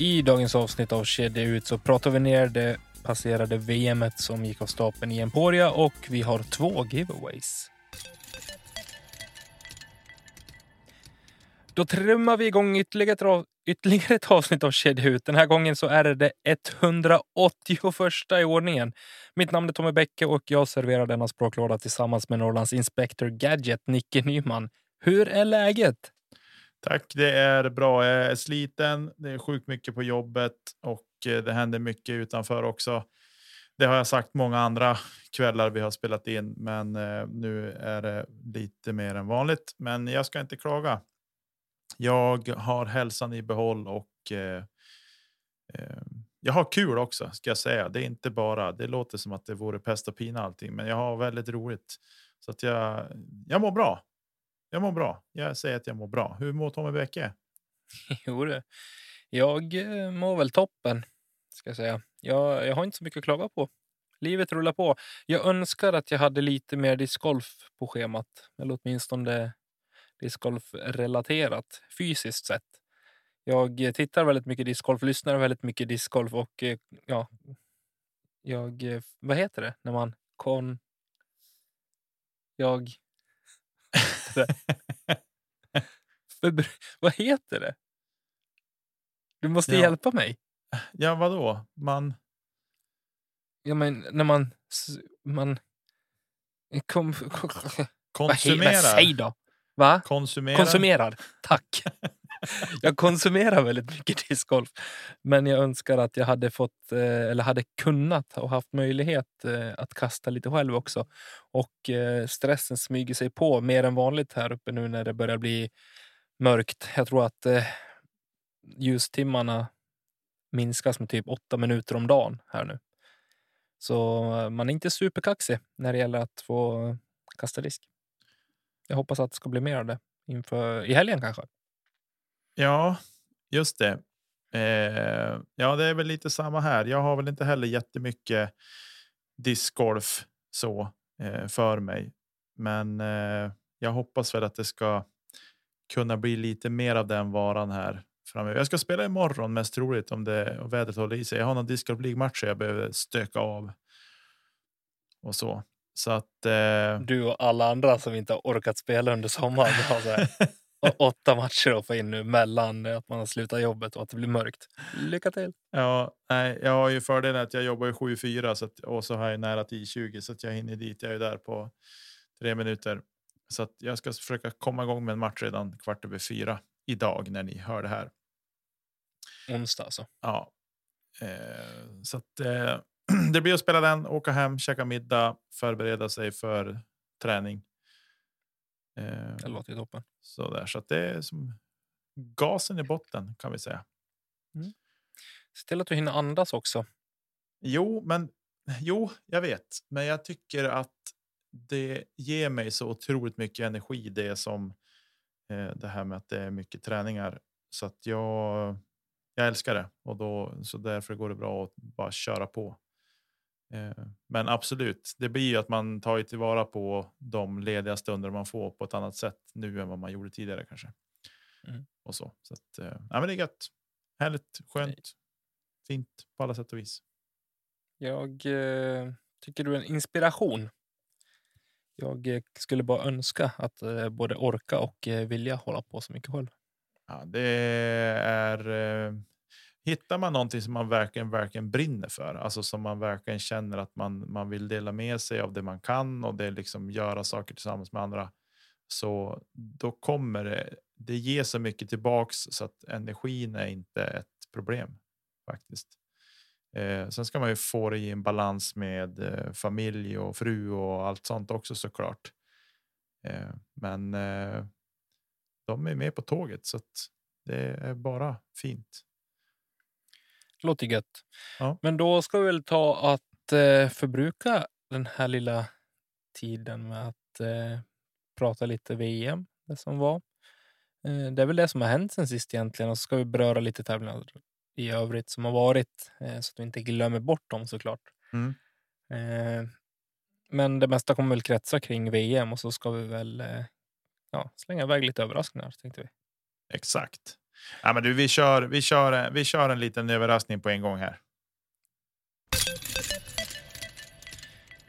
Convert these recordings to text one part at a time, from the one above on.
I dagens avsnitt av Kedja ut så pratar vi ner det passerade VM som gick av stapeln i Emporia och vi har två giveaways. Då trummar vi igång ytterligare ett, ytterligare ett avsnitt av Kedja ut. Den här gången så är det 181 i ordningen. Mitt namn är Tommy Bäcke och jag serverar denna språklåda tillsammans med Norrlands Inspector Gadget, Nicke Nyman. Hur är läget? Tack, det är bra. Jag är sliten. Det är sjukt mycket på jobbet och eh, det händer mycket utanför också. Det har jag sagt många andra kvällar vi har spelat in, men eh, nu är det lite mer än vanligt. Men jag ska inte klaga. Jag har hälsan i behåll och eh, eh, jag har kul också ska jag säga. Det är inte bara. Det låter som att det vore pest och pina allting, men jag har väldigt roligt så att jag. Jag mår bra. Jag mår bra. Jag säger att jag mår bra. Hur mår Tommy Bäcke? Jo, du... jag eh, mår väl toppen, ska jag säga. Jag, jag har inte så mycket att klaga på. Livet rullar på. Jag önskar att jag hade lite mer discgolf på schemat, eller åtminstone discgolf-relaterat fysiskt sett. Jag eh, tittar väldigt mycket discgolf, lyssnar väldigt mycket discgolf och eh, ja, jag, vad heter det när man kon... Jag... Förbr- vad heter det? Du måste Ja. hjälpa mig. ja, vadå? Man. Ja, men när man... man kom, vad, Konsumerar. vad säg då? Va? Konsumerar. Konsumerar. Tack. jag konsumerar väldigt mycket discgolf. Men jag önskar att jag hade fått, eh, eller hade kunnat och haft möjlighet eh, att kasta lite själv också. Och eh, stressen smyger sig på mer än vanligt här uppe nu när det börjar bli mörkt. Jag tror att ljustimmarna minskas med typ åtta minuter om dagen här nu. Så man är inte superkaxig när det gäller att få kasta disk. Jag hoppas att det ska bli mer av det inför i helgen kanske. Ja, just det. Eh, ja, det är väl lite samma här. Jag har väl inte heller jättemycket discgolf så eh, för mig, men eh, jag hoppas väl att det ska kunna bli lite mer av den varan här framöver. Jag ska spela imorgon mest troligt om det och vädret håller i sig. Jag har någon discgolf League match jag behöver stöka av. Och så så att. Eh, Du och alla andra som inte har orkat spela under sommaren åtta matcher att få in nu mellan att man har slutat jobbet och att det blir mörkt. Lycka till! Ja, nej, jag har ju fördelen att jag jobbar i 7-4 så att, och så har jag nära till 20 så att jag hinner dit. Jag är där på tre minuter så att jag ska försöka komma igång med en match redan kvart över fyra idag när ni hör det här. Onsdag alltså. Ja, eh, så att eh, det blir att spela den, åka hem, käka middag, förbereda sig för träning. Eh, Det låter ju toppen. så där så att det är som gasen i botten kan vi säga. Se till att du hinner andas också. Jo, men jo, jag vet, men jag tycker att det ger mig så otroligt mycket energi. Det som eh, det här med att det är mycket träningar så att jag. Jag älskar det och då så därför går det bra att bara köra på. Eh, men absolut, det blir ju att man tar ju tillvara på de lediga stunder man får på ett annat sätt nu än vad man gjorde tidigare kanske. Mm. Och så så att eh, ja, men det är gött. Härligt, skönt, fint på alla sätt och vis. Jag eh, tycker du är en inspiration. Jag eh, skulle bara önska att eh, både orka och eh, vilja hålla på så mycket själv. Ja, det är. Hittar man någonting som man verkligen, verkligen brinner för, alltså som man verkligen känner att man man vill dela med sig av det man kan och det liksom göra saker tillsammans med andra. Så då kommer det. Det ger så mycket tillbaks så att energin är inte ett problem faktiskt. Eh, sen ska man ju få det i en balans med eh, familj och fru och allt sånt också såklart. Eh, men eh, de är med på tåget så att det är bara fint. Låter gött. Ja. Men då ska vi väl ta att eh, förbruka den här lilla tiden med att eh, prata lite VM, det som var. Eh, det är väl det som har hänt sen sist egentligen och så ska vi beröra lite tävlingar i övrigt som har varit eh, så att vi inte glömmer bort dem såklart. Mm. Eh, men det mesta kommer väl kretsa kring VM och så ska vi väl eh, ja, slänga iväg lite överraskningar tänkte vi. Exakt. Ja, men du, vi, kör, vi, kör, vi kör en liten överraskning på en gång här.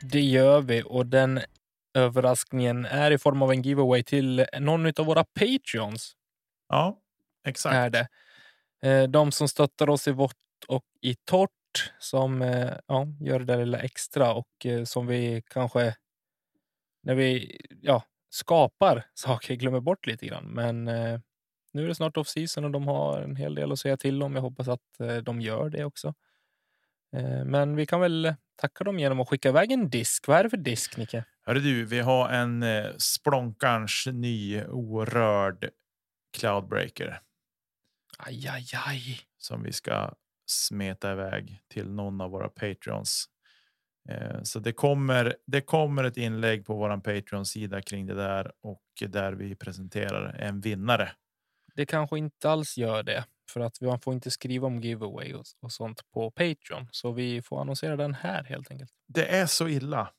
Det gör vi och den överraskningen är i form av en giveaway till någon av våra Patreons. Ja, exakt. Är det. Eh, De som stöttar oss i vått och i torrt som eh, ja, gör det där lilla extra och eh, som vi kanske när vi ja, skapar saker glömmer bort lite grann. Men nu är det snart off season och de har en hel del att säga till om. Jag hoppas att eh, de gör det också. Eh, Men vi kan väl tacka dem genom att skicka iväg en disk. Vad är det för disk, Nicke? Hörru du, vi har en eh, Splonkarns ny orörd Cloudbreaker Aj, aj, aj. som vi ska smeta iväg till någon av våra Patreons. Eh, så det kommer. Det kommer ett inlägg på våran Patreon sida kring det där och där vi presenterar en vinnare. Det kanske inte alls gör det. För att man får inte skriva om giveaway och, och sånt på Patreon. Så vi får annonsera den här helt enkelt. Det är så illa.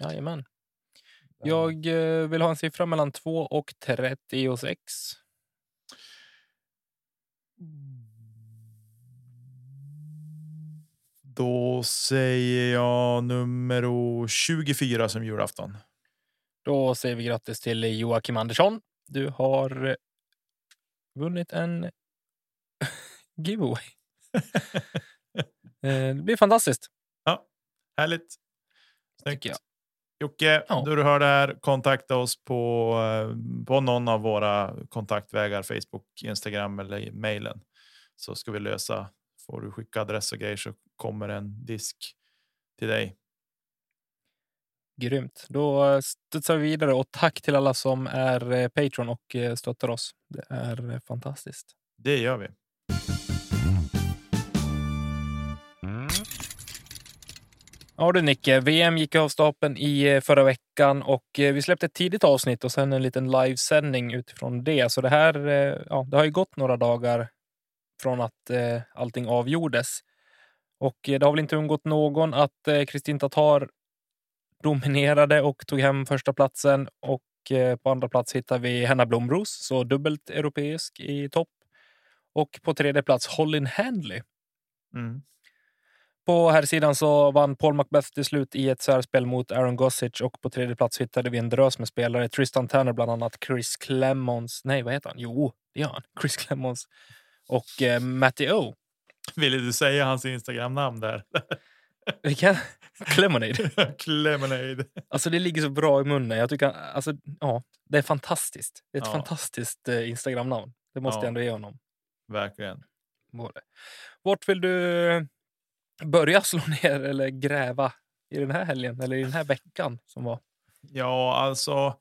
Jajamän. Jag eh, vill ha en siffra mellan 2 och 36. Då säger jag nummer 24 som julafton. Då säger vi grattis till Joakim Andersson. Du har eh, vunnit en giveaway. Eh, det blir fantastiskt. Härligt. Snyggt. Jocke, Ja. du hör det här, kontakta oss på, eh, på någon av våra kontaktvägar, Facebook, Instagram eller mejlen. Så ska vi lösa. Får du skicka adress och grejer så kommer en disk till dig. Grymt. Då eh, studsar vi vidare och tack till alla som är eh, Patreon och eh, stöttar oss. Det är fantastiskt. Det gör vi. Ja du Nicke, VM gick av stapeln i förra veckan och vi släppte ett tidigt avsnitt och sen en liten livesändning utifrån det. Så det här, ja, det har ju gått några dagar från att allting avgjordes. Och det har väl inte undgått någon att Kristin Tatar dominerade och tog hem första platsen och eh, på andra plats hittar vi Henna Blomros, så dubbelt europeisk i topp. Och på tredje plats Hollin Handley. Mm. På här sidan så vann Paul Macbeth till slut i ett särspel mot Aaron Gossage och på tredje plats hittade vi en drös med spelare. Tristan Tanner bland annat, Chris Clemons. Nej, vad heter han? Jo, det gör han. Chris Clemons och eh, Matty O. Ville du säga hans Instagram-namn där? Vilken? Clemonade. Lemonade. Alltså det ligger så bra i munnen. Jag tycker, alltså, ja, det är fantastiskt. Det är ett Ja. fantastiskt eh, Instagram-namn. Det måste Ja. jag ändå ge honom. Verkligen. Både. Vart vill du börja slå ner eller gräva i den här helgen eller i den här veckan som var? Ja, alltså.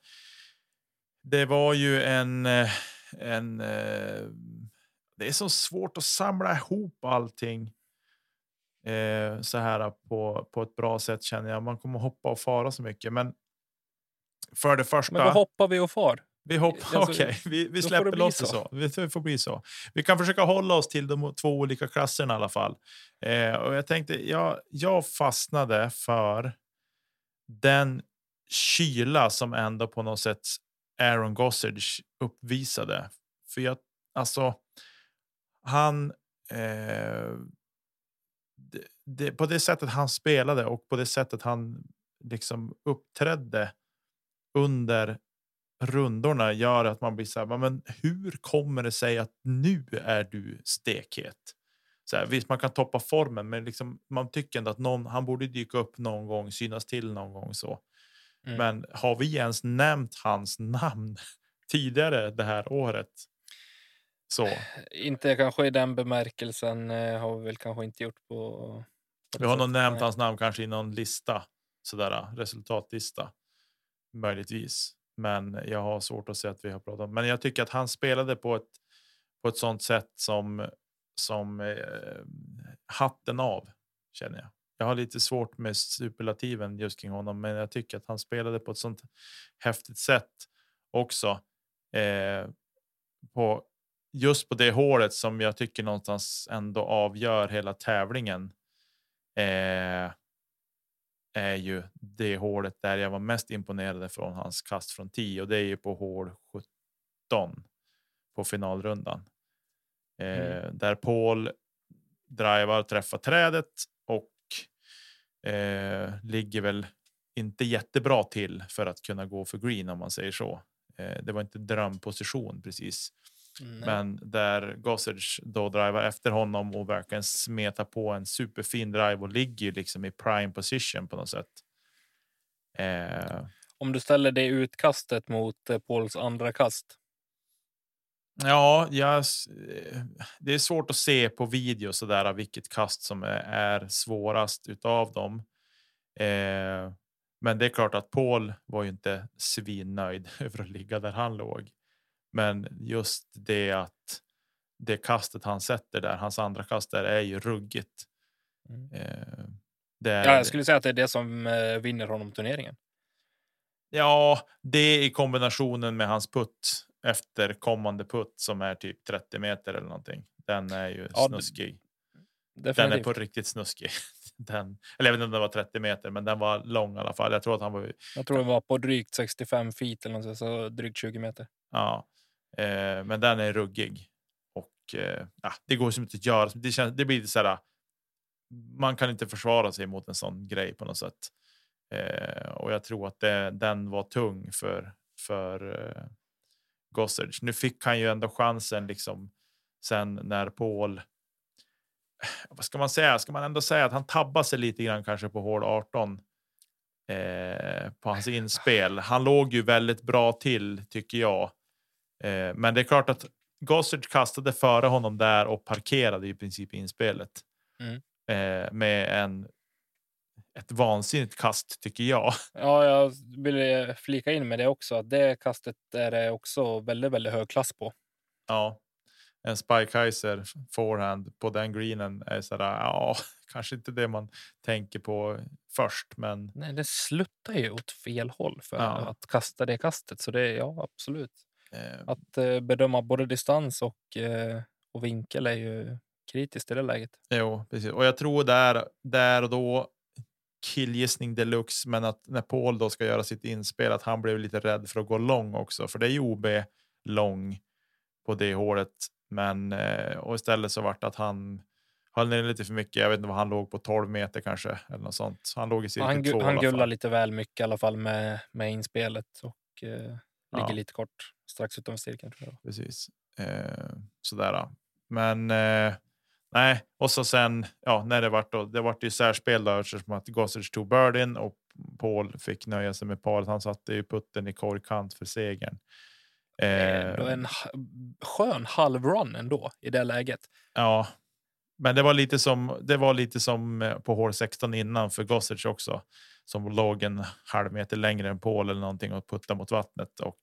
Det var ju en, eh, en. eh, Det är så svårt att samla ihop allting. Eh, så här på, på ett bra sätt känner jag. Man kommer hoppa och fara så mycket, men. För det första. Men då hoppar vi och far. Vi hoppar. Alltså, Okej, vi, vi släpper det loss det så. så. Vi- får bli så. Vi kan försöka hålla oss till de två olika klasserna i alla fall. Eh, och jag tänkte, jag, jag fastnade för den kyla som ändå på något sätt Aaron Gossage uppvisade. För jag, alltså, han. Eh, det, på det sättet han spelade och på det sättet han liksom uppträdde under rundorna gör att man blir så här, "Va, men hur kommer det sig att nu är du stekhet? Så här, visst, man kan toppa formen, men liksom, man tycker ändå att någon, han borde dyka upp någon gång, synas till någon gång så. Mm. Men har vi ens nämnt hans namn tidigare det här året? Så Inte kanske i den bemärkelsen eh, har vi väl kanske inte gjort på Vi har nog nämnt hans namn kanske i någon lista, sådär resultatlista. Möjligtvis, men jag har svårt att se att vi har pratat om. Men jag tycker att han spelade på ett på ett sånt sätt som som eh, hatten av känner jag. Jag har lite svårt med superlativen just kring honom, men jag tycker att han spelade på ett sånt häftigt sätt också. Eh, på just på det hålet som jag tycker någonstans ändå avgör hela tävlingen. Eh, är ju det hålet där jag var mest imponerad från hans kast från 10 och det är ju på hål 17 på finalrundan. Eh, Där Paul drivar träffar trädet och eh, ligger väl inte jättebra till för att kunna gå för green om man säger så. Eh, det var inte drömposition precis. Nej. Men där Gossage då driver efter honom och verkligen smeta på en superfin drive och ligger liksom i prime position på något sätt. Eh, Om du ställer det utkastet mot eh, Pauls andra kast. ja, jag, eh, det är svårt att se på video så där vilket kast som är, är svårast utav dem. Eh, men det är klart att Paul var ju inte svinnöjd över att ligga där han låg. Men just det att det kastet han sätter där, hans andra kast där är ju ruggigt. Mm. Eh, är, Ja, jag skulle säga att det är det som eh, vinner honom turneringen. Ja, det i kombinationen med hans putt efter kommande putt som är typ 30 meter eller någonting. Den är ju Ja, snuskig. Den Definitivt. är på riktigt snuskig. Den, eller jag vet inte om den var 30 meter, men den var lång i alla fall. Jag tror att han var Jag tror det var på drygt 65 feet eller något, så drygt 20 meter. Ja, eh, men den är ruggig och eh, det går som inte att göra. Det, känns, det blir lite så här. Man kan inte försvara sig mot en sån grej på något sätt. Eh, och jag tror att det, den var tung för för eh, Gossage. Nu fick han ju ändå chansen liksom sen när Paul. Eh, vad ska man säga? Ska man ändå säga att han tabbar sig lite grann kanske på hål 18 eh, på hans inspel. Han låg ju väldigt bra till tycker jag. Eh, men det är klart att Gossage kastade före honom där och parkerade i princip inspelet. Mm. Eh, med en ett vansinnigt kast tycker jag. Ja, jag vill flika in med det också. Att det kastet är det också väldigt, väldigt hög klass på. Ja, en Spikeiser forehand på den greenen är sådär. Ja, kanske inte det man tänker på först, men Nej, det sluttar ju åt fel håll för Ja. att kasta det kastet. Så det är ja, absolut. Eh, Att eh, bedöma både distans och, eh, och vinkel är ju kritiskt i det läget. Jo, precis. Och jag tror där, där och då killgissning deluxe, men att när Paul då ska göra sitt inspel, att han blev lite rädd för att gå lång också, för det är ju OB lång på det hålet. Men och istället så vart det att han höll ner lite för mycket. Jag vet inte vad han låg på 12 meter kanske eller något sånt. Han låg i cirkel Han, två. han gullar lite väl mycket i alla fall med, med inspelet och eh, ligger Ja. lite kort strax utanför cirkeln. Tror jag. Precis. Eh, sådär. Men eh, nej, och så sen ja, när det vart då, det vart ju särspel då eftersom att Gossage tog birdien och Paul fick nöja sig med paret. Han satte ju putten i korgkant för segern. Eh, en skön halvrun ändå i det läget. Ja, men det var lite som det var lite som eh, på hål 16 innan för Gossage också som låg en halv meter längre än Paul eller någonting och putta mot vattnet och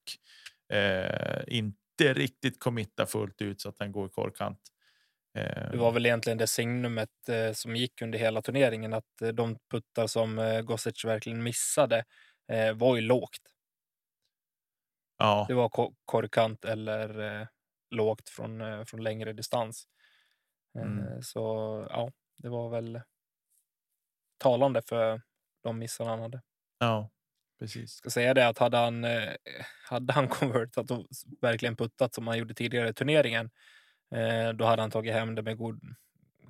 eh, inte riktigt committa fullt ut så att den går i korkant. Eh, Det var väl egentligen det signumet eh, som gick under hela turneringen att eh, de puttar som eh, Gossage verkligen missade eh, var ju lågt. ja, Det var ko- korkant eller eh, lågt från, från längre distans. Mm. Så ja, det var väl talande för de missarna han hade. ja, precis. Ska säga det att hade han, eh, hade han convertat och verkligen puttat som han gjorde tidigare i turneringen, eh, då hade han tagit hem det med god,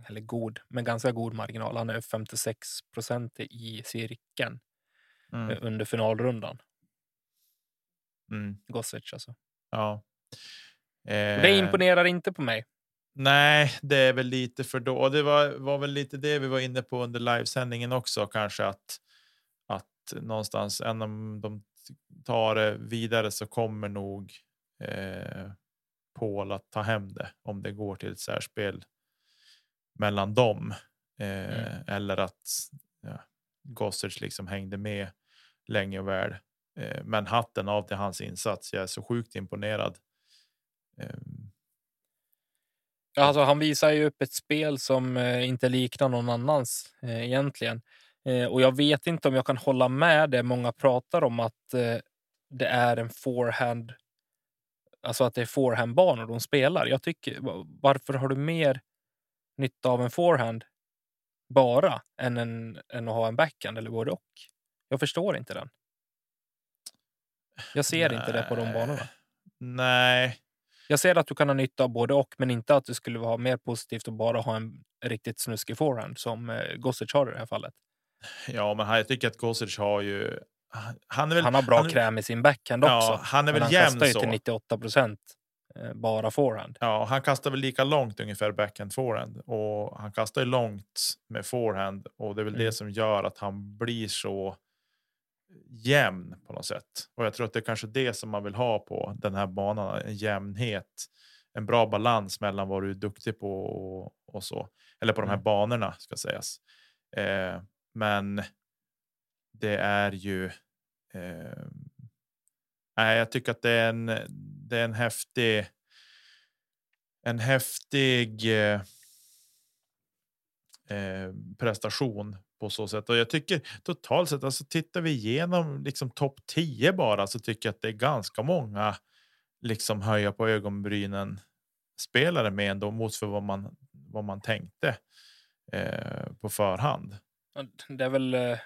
eller god, med ganska god marginal. Han är 56 procent i cirkeln Mm, eh, under finalrundan. mm, Gossage alltså. ja. Och det Eh, imponerar inte på mig. Nej, det är väl lite för då. Det var, var väl lite det vi var inne på under livesändningen också, kanske att någonstans än om de tar det vidare så kommer nog eh, Paul att ta hem det om det går till ett särspel mellan dem. Eh, Mm. Eller att ja, Gossage liksom hängde med länge och väl. Eh, men hatten av till hans insats. Jag är så sjukt imponerad. Eh, Alltså, han visar ju upp ett spel som eh, inte liknar någon annans eh, egentligen. Eh, och jag vet inte om jag kan hålla med det många pratar om att eh, det är en forehand. Alltså att det är forehandbanor de spelar. Jag tycker va- varför har du mer nytta av en forehand bara än, en, än att ha en backhand eller både och? Jag förstår inte den. Jag ser inte det på de nej. banorna. Nej, Jag ser att du kan ha nytta av både och, men inte att det skulle vara mer positivt att bara ha en riktigt snuskig forehand som eh, Gossage har i det här fallet. Ja, men han- jag tycker att Gossage har ju. han- Han är väl. Han har bra han kräm i sin backhand Ja, också. han är väl han jämn kastar ju till 98 procent eh, bara forehand. Ja, han kastar väl lika långt ungefär backhand forehand och han kastar ju långt med forehand och det är väl Mm. det som gör att han blir så jämn på något sätt. Och jag tror att det är kanske det som man vill ha på den här banan, en jämnhet, en bra balans mellan vad du är duktig på och, och så. Eller på de här Mm. banorna ska sägas. Eh, men det är ju. Eh, jag tycker att det är en, det är en häftig en häftig eh, eh, prestation på så sätt. Och jag tycker totalt sett, alltså tittar vi igenom liksom topp 10 bara så tycker jag att det är ganska många liksom höja på ögonbrynen spelare med ändå mot för vad man vad man tänkte eh, på förhand. Det är väl... Eh,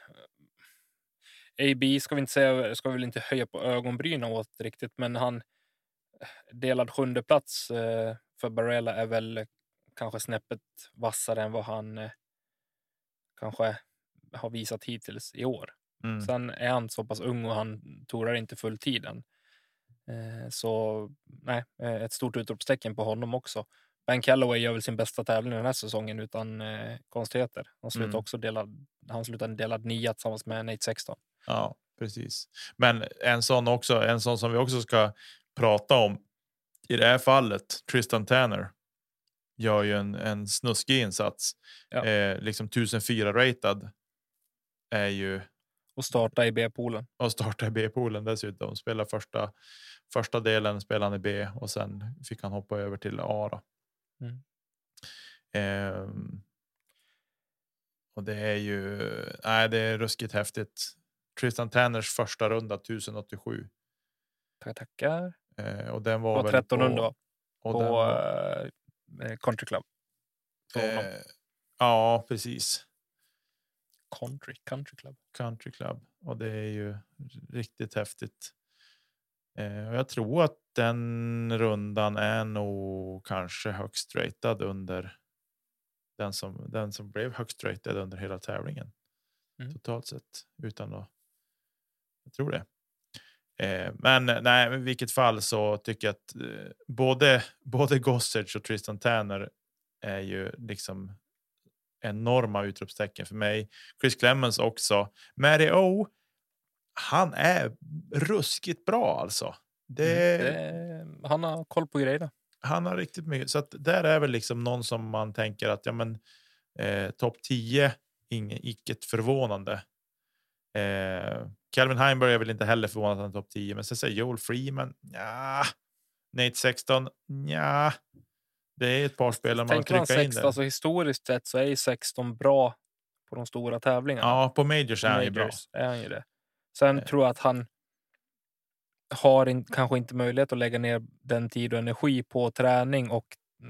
AB ska vi inte säga, ska vi väl inte höja på ögonbrynen åt riktigt, men han delad sjunde plats eh, för Barella är väl kanske snäppet vassare än vad han eh, kanske har visat hittills i år. Mm. Sen är han så pass ung och han torar inte fulltiden. Eh, så nej, ett stort utropstecken på honom också. Ben Calloway gör väl sin bästa tävling den här säsongen utan eh, konstigheter. Han slutar Mm. också delad, han slutar delad nia tillsammans med Nate 16. Ja, precis. Men en sån också, en sån som vi också ska prata om i det här fallet, Tristan Tanner gör ju en, en snuskig insats. Ja. Eh, liksom 1004 ratad är ju Och starta i B-poolen. och starta i B-poolen dessutom. Spelar första första delen spelade han i B och sen fick han hoppa över till A. Då. Mm. Ehm, och det är ju nej, det är ruskigt häftigt. Tristan Tanners första runda 1087 Tackar, tackar. eh, och den var väl 1300 va? och på den var, eh, Country Club. Eh, ja, precis. Country, country Club. Country Club och det är ju riktigt häftigt. Eh, och jag tror att den rundan är nog kanske högst ratad under den som den som blev högst ratad under hela tävlingen Mm. totalt sett utan att. Jag tror det. Eh, men nej, i vilket fall så tycker jag att eh, både både Gossage och Tristan Tanner är ju liksom enorma utropstecken för mig. Chris Clemens också. Mary O. Han är ruskigt bra alltså. Det, Mm, det, han har koll på grejerna. Han har riktigt mycket. Så att där är väl liksom någon som man tänker att ja, men eh, topp 10, inget icke förvånande. Eh, Calvin Heimberg är väl inte heller förvånad att han är topp 10, men sen säger Joel Freeman. Ja, Nate 16. Ja, det är ett par spelare man trycker in 16, där. alltså historiskt sett så är ju 16 bra på de stora tävlingarna. Ja, på majors är han ju bra. Majors är han ju det. Sen Eh. tror jag att han har in, kanske inte möjlighet att lägga ner den tid och energi på träning och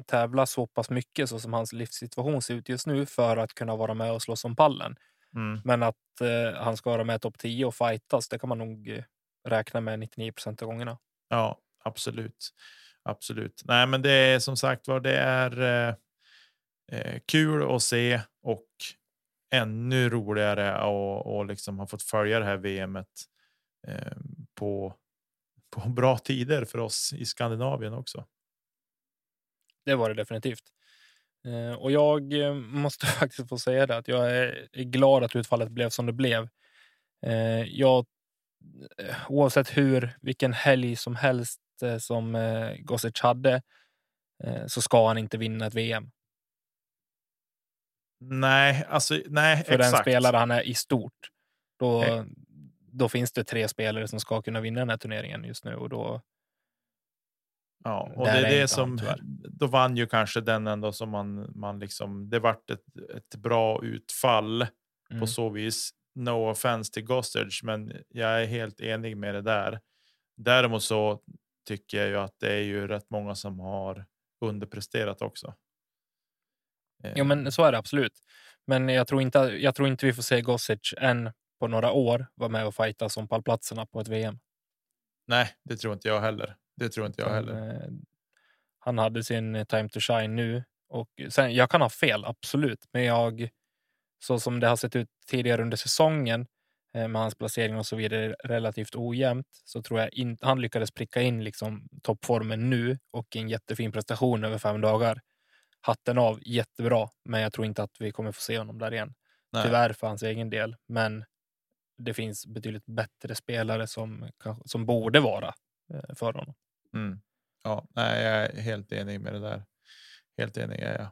tävla så pass mycket så som hans livssituation ser ut just nu för att kunna vara med och slåss om pallen. Mm. Men att eh, han ska vara med topp 10 och fightas, det kan man nog eh, räkna med 99 procent av gångerna. Ja, absolut. Absolut. Nej, men det är som sagt var, det är eh, eh, kul att se och ännu roligare och, och liksom har fått följa det här VMet eh, på, på bra tider för oss i Skandinavien också. Det var det definitivt. Eh, och jag eh, måste faktiskt få säga det att jag är, glad att utfallet blev som det blev. Eh, jag, eh, oavsett hur, vilken helg som helst eh, som Gossage hade så ska han inte vinna ett VM. Nej, alltså nej, för exakt. den spelare han är i stort. Då, Eh. då finns det tre spelare som ska kunna vinna den här turneringen just nu och då Ja, och det är det som han, då vann ju kanske den ändå som man, man liksom. Det vart ett, ett bra utfall Mm. på så vis. No offense till Gossage, men jag är helt enig med det där. Däremot så tycker jag ju att det är ju rätt många som har underpresterat också. Jo, men så är det absolut. Men jag tror inte, jag tror inte vi får se Gossage än på några år vara med och fighta som pallplatserna på ett VM. Nej, det tror inte jag heller. Det tror inte jag heller. eh, Han hade sin eh, time to shine nu och sen, jag kan ha fel, absolut, men jag så som det har sett ut tidigare under säsongen eh, med hans placering och så vidare relativt ojämnt så tror jag inte han lyckades pricka in liksom toppformen nu och en jättefin prestation över fem dagar. Hatten av, jättebra, men jag tror inte att vi kommer få se honom där igen. Nej. Tyvärr för hans egen del, men det finns betydligt bättre spelare som, som borde vara eh, för honom. Mm. Ja, nej, jag är helt enig med det där. Helt enig är jag.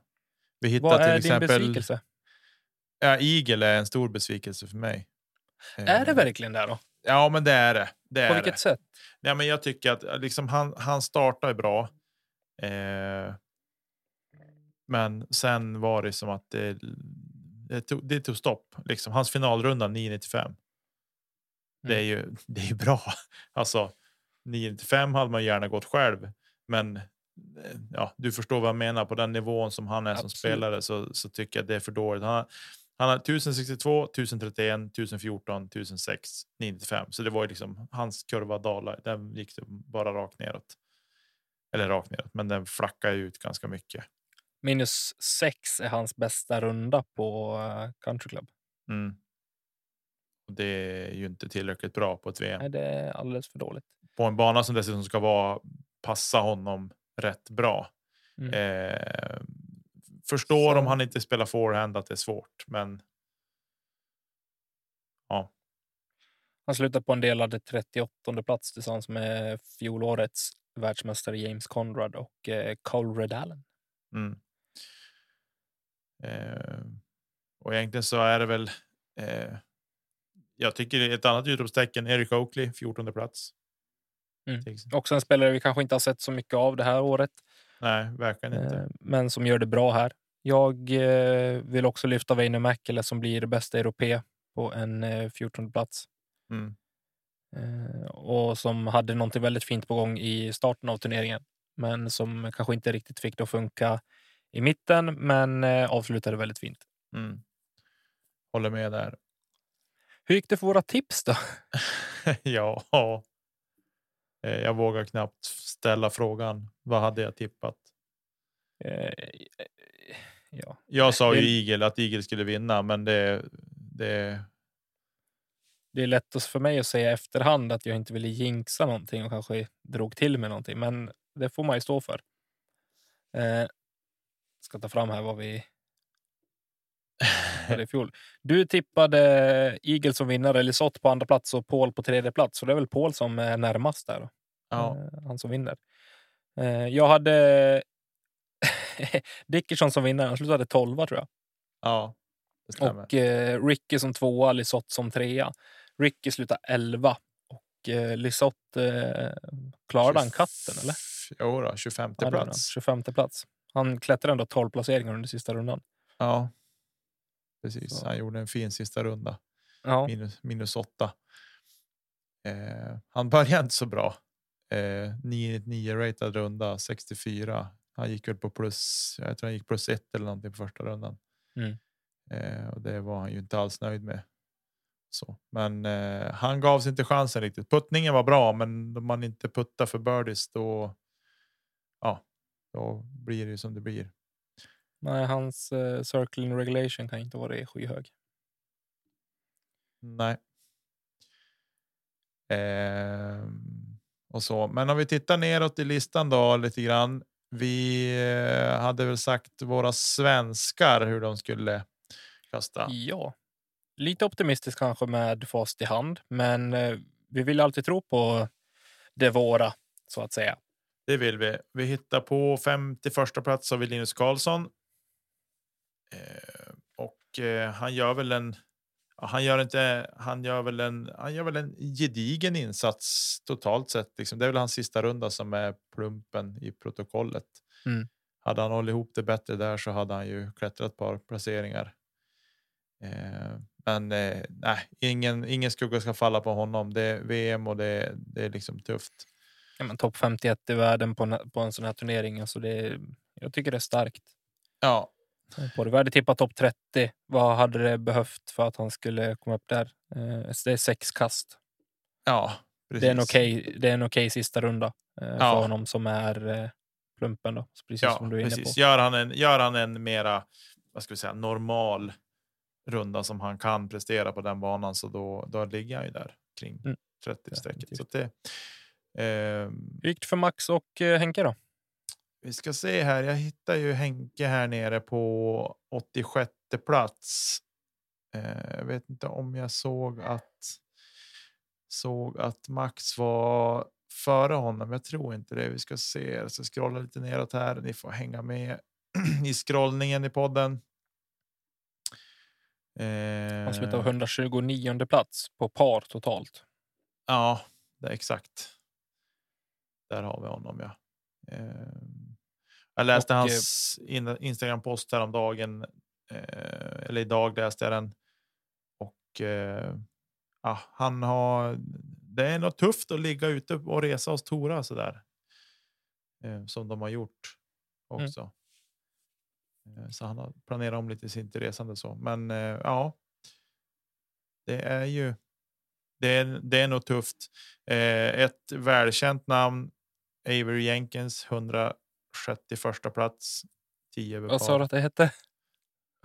Vi hittar Vad till är exempel. din besvikelse? Ja, Eagle är en stor besvikelse för mig. Är det Eh, verkligen det då? Ja, men det är det. det är På vilket det. sätt? Ja, men jag tycker att liksom, han, han startar bra. Eh, men sen var det som att det, det, tog, det tog stopp. Liksom. Hans finalrunda 995. Det är ju det är bra. Alltså 995 hade man gärna gått själv, men eh, ja, du förstår vad jag menar. På den nivån som han är som Absolut. spelare så, så tycker jag det är för dåligt. Han, han har 1062, 1031, 1014, 1006, 995. Så det var ju liksom hans kurva dalade. Den gick bara rakt neråt. Eller rakt neråt, men den flackade ut ganska mycket. Minus sex är hans bästa runda på eh, Country Club. Mm. Och det är ju inte tillräckligt bra på ett VM. Nej, det är alldeles för dåligt. på en bana som dessutom ska vara passa honom rätt bra. Mm. Eh, förstår Så- om han inte spelar forehand att det är svårt, men Han slutar på en delad 38 plats tillsammans med fjolårets världsmästare James Conrad och eh, Cole Redallen. mm. Eh, och egentligen så är det väl. Eh, jag tycker ett annat utropstecken Eric Oakley 14 plats. Mm. Också en spelare vi kanske inte har sett så mycket av det här året, Nej, verkligen inte. eh, men som gör det bra här. Jag vill också lyfta Väinö Mäkelä som blir bästa europé på en eh, 14 plats. Mm. Och som hade någonting väldigt fint på gång i starten av turneringen, men som kanske inte riktigt fick det att funka i mitten, men eh, avslutade väldigt fint. Mm. Håller med där. Hur gick det för våra tips då? ja, eh, jag vågar knappt ställa frågan. Vad hade jag tippat? Eh, ja. Jag sa ju Det- Eagle att Eagle skulle vinna, men det, det Det är lätt för mig att säga efterhand att jag inte ville jinxa någonting och kanske drog till med någonting, men det får man ju stå för. Eh, ska ta fram här vad vi i fjol. Du tippade Eagle som vinnare, Lisotte på andra plats och Paul på tredje plats. Så det är väl Paul som är närmast där. Ja, Eh, han som vinner. Eh, jag hade Dickerson som vinnare. Han slutade 12 tror jag. ja, det. Och eh, Ricky som tvåa, Lisotte som trea. Ricky slutade 11 och eh, Lisotte eh, klarade han katten eller? Jo då, 25 Ja, det gjorde han. plats. 25 plats. Han klättrade ändå 12 placeringar under sista rundan. Ja, precis. Så. Han gjorde en fin sista runda. Ja, Minus, minus åtta. Eh, han började inte så bra. Eh, 9 ratad runda, 64. Han gick väl på plus. Jag tror han gick plus ett eller någonting på första rundan. Mm. Eh, och det var han ju inte alls nöjd med. Så, men eh, han gav sig inte chansen riktigt. Puttningen var bra, men om man inte puttar för birdies då. Ja, då blir det ju som det blir. nej, hans eh, circling regulation kan inte vara skyhög. Nej. Ehm, och så. Men om vi tittar neråt i listan då lite grann. Vi eh, hade väl sagt våra svenskar hur de skulle kasta. Ja, lite optimistisk kanske med fast i hand, men eh, vi vill alltid tro på det våra så att säga. Det vill vi. Vi hittar på 51 plats har vi Linus Karlsson. Eh, eh, han gör väl en. Han gör inte. Han gör väl en. Han gör väl en gedigen insats totalt sett. Liksom. Det är väl hans sista runda som är plumpen i protokollet. Mm. Hade han hållit ihop det bättre där så hade han ju klättrat ett par placeringar. Eh, men eh, nej, ingen, ingen skugga ska falla på honom. Det är VM och det, det är liksom tufft ja, topp 51 i världen på, på en sån här turnering. Alltså det, jag tycker det är starkt. Ja. Eh, på det. Topp 30. Vad hade det behövt för att han skulle komma upp där? Eh, det är sex kast. Ja, precis. Det är en okej det är en okay sista runda eh, för ja. honom som är plumpen. Då. Precis ja, som du är precis. Gör han, en, gör han en mera vad ska vi säga, normal runda som han kan prestera på den banan så då, då ligger han ju där kring 30 mm. 30-strecket. Hur gick det för Max och eh, Henke då? vi ska se här. Jag hittar ju Henke här nere på 86 plats. Eh, jag vet inte om jag såg att såg att Max var före honom. Jag tror inte det. Vi ska se. Jag ska scrolla lite neråt här. Ni får hänga med i scrollningen i podden. Eh, Han slutade på 129 plats på par totalt. Ja, det är exakt. Där har vi honom. Ja. Eh, jag läste Och, eh, hans in, Instagram-post häromdagen. Eh, eller idag läste jag den. Och eh, ja, han har. Det är nog tufft att ligga ute och resa hos Tora så där. Som de har gjort Mm. också. Eh, så han har planerat om lite sitt resande så. Men ja. Det är ju. Det är, det är nog tufft. Eh, ett välkänt namn. Avery Jenkins 161 plats. 10 över Vad sa du att det hette?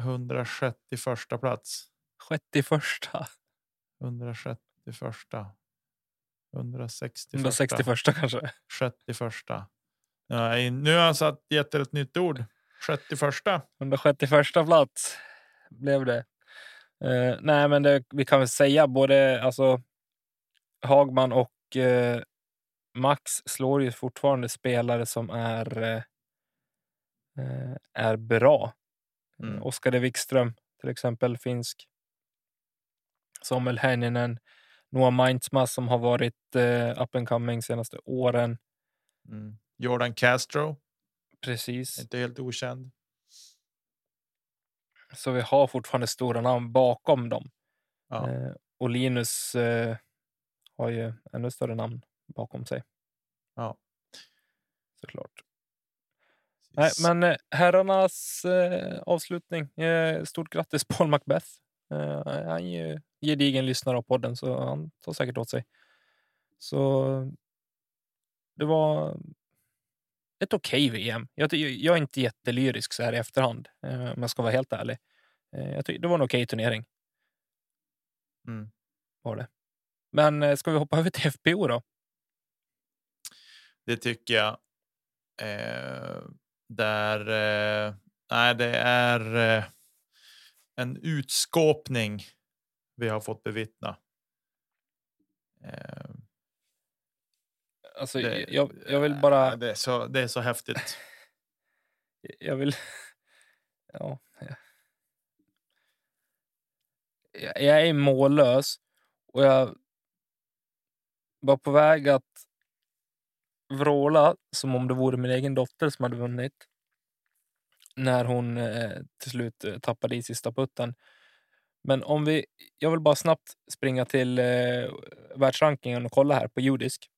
161 plats. 61. 161. 161. 161 kanske. 61. Nej, nu har jag satt gett ett nytt ord. 61. 161 plats blev det. Eh, nej, men det, vi kan väl säga både alltså, Hagman och eh, Max slår ju fortfarande spelare som är, eh, eh, är bra. Mm. Mm. Oskar Wikström till exempel, finsk. Samuel Henninen, Noah Mainzma som har varit eh, up and coming senaste åren. Mm. Jordan Castro. Precis. Inte helt okänd. Så vi har fortfarande stora namn bakom dem. Ja. Eh, och Linus eh, har ju ännu större namn bakom sig. Ja. Såklart. Nej, men eh, herrarnas eh, avslutning. Eh, stort grattis Paul Macbeth. Eh, han är ju gedigen lyssnare av podden så han tar säkert åt sig. Så det var ett okej VM. Jag, jag är inte jättelyrisk så här i efterhand eh, om jag ska vara helt ärlig. Eh, jag det var en okej turnering. Mm. Var det. Men eh, ska vi hoppa över till FPO då? Det tycker jag. Eh, där. Eh, nej, det är eh, en utskåpning vi har fått bevittna. Eh, Alltså, det, jag, jag vill bara... Det är så, det är så häftigt. Jag vill... Ja. Jag är mållös och jag var på väg att vråla som om det vore min egen dotter som hade vunnit. När hon eh, till slut eh, tappade i sista putten. Men om vi... Jag vill bara snabbt springa till eh, världsrankingen och kolla här på judisk.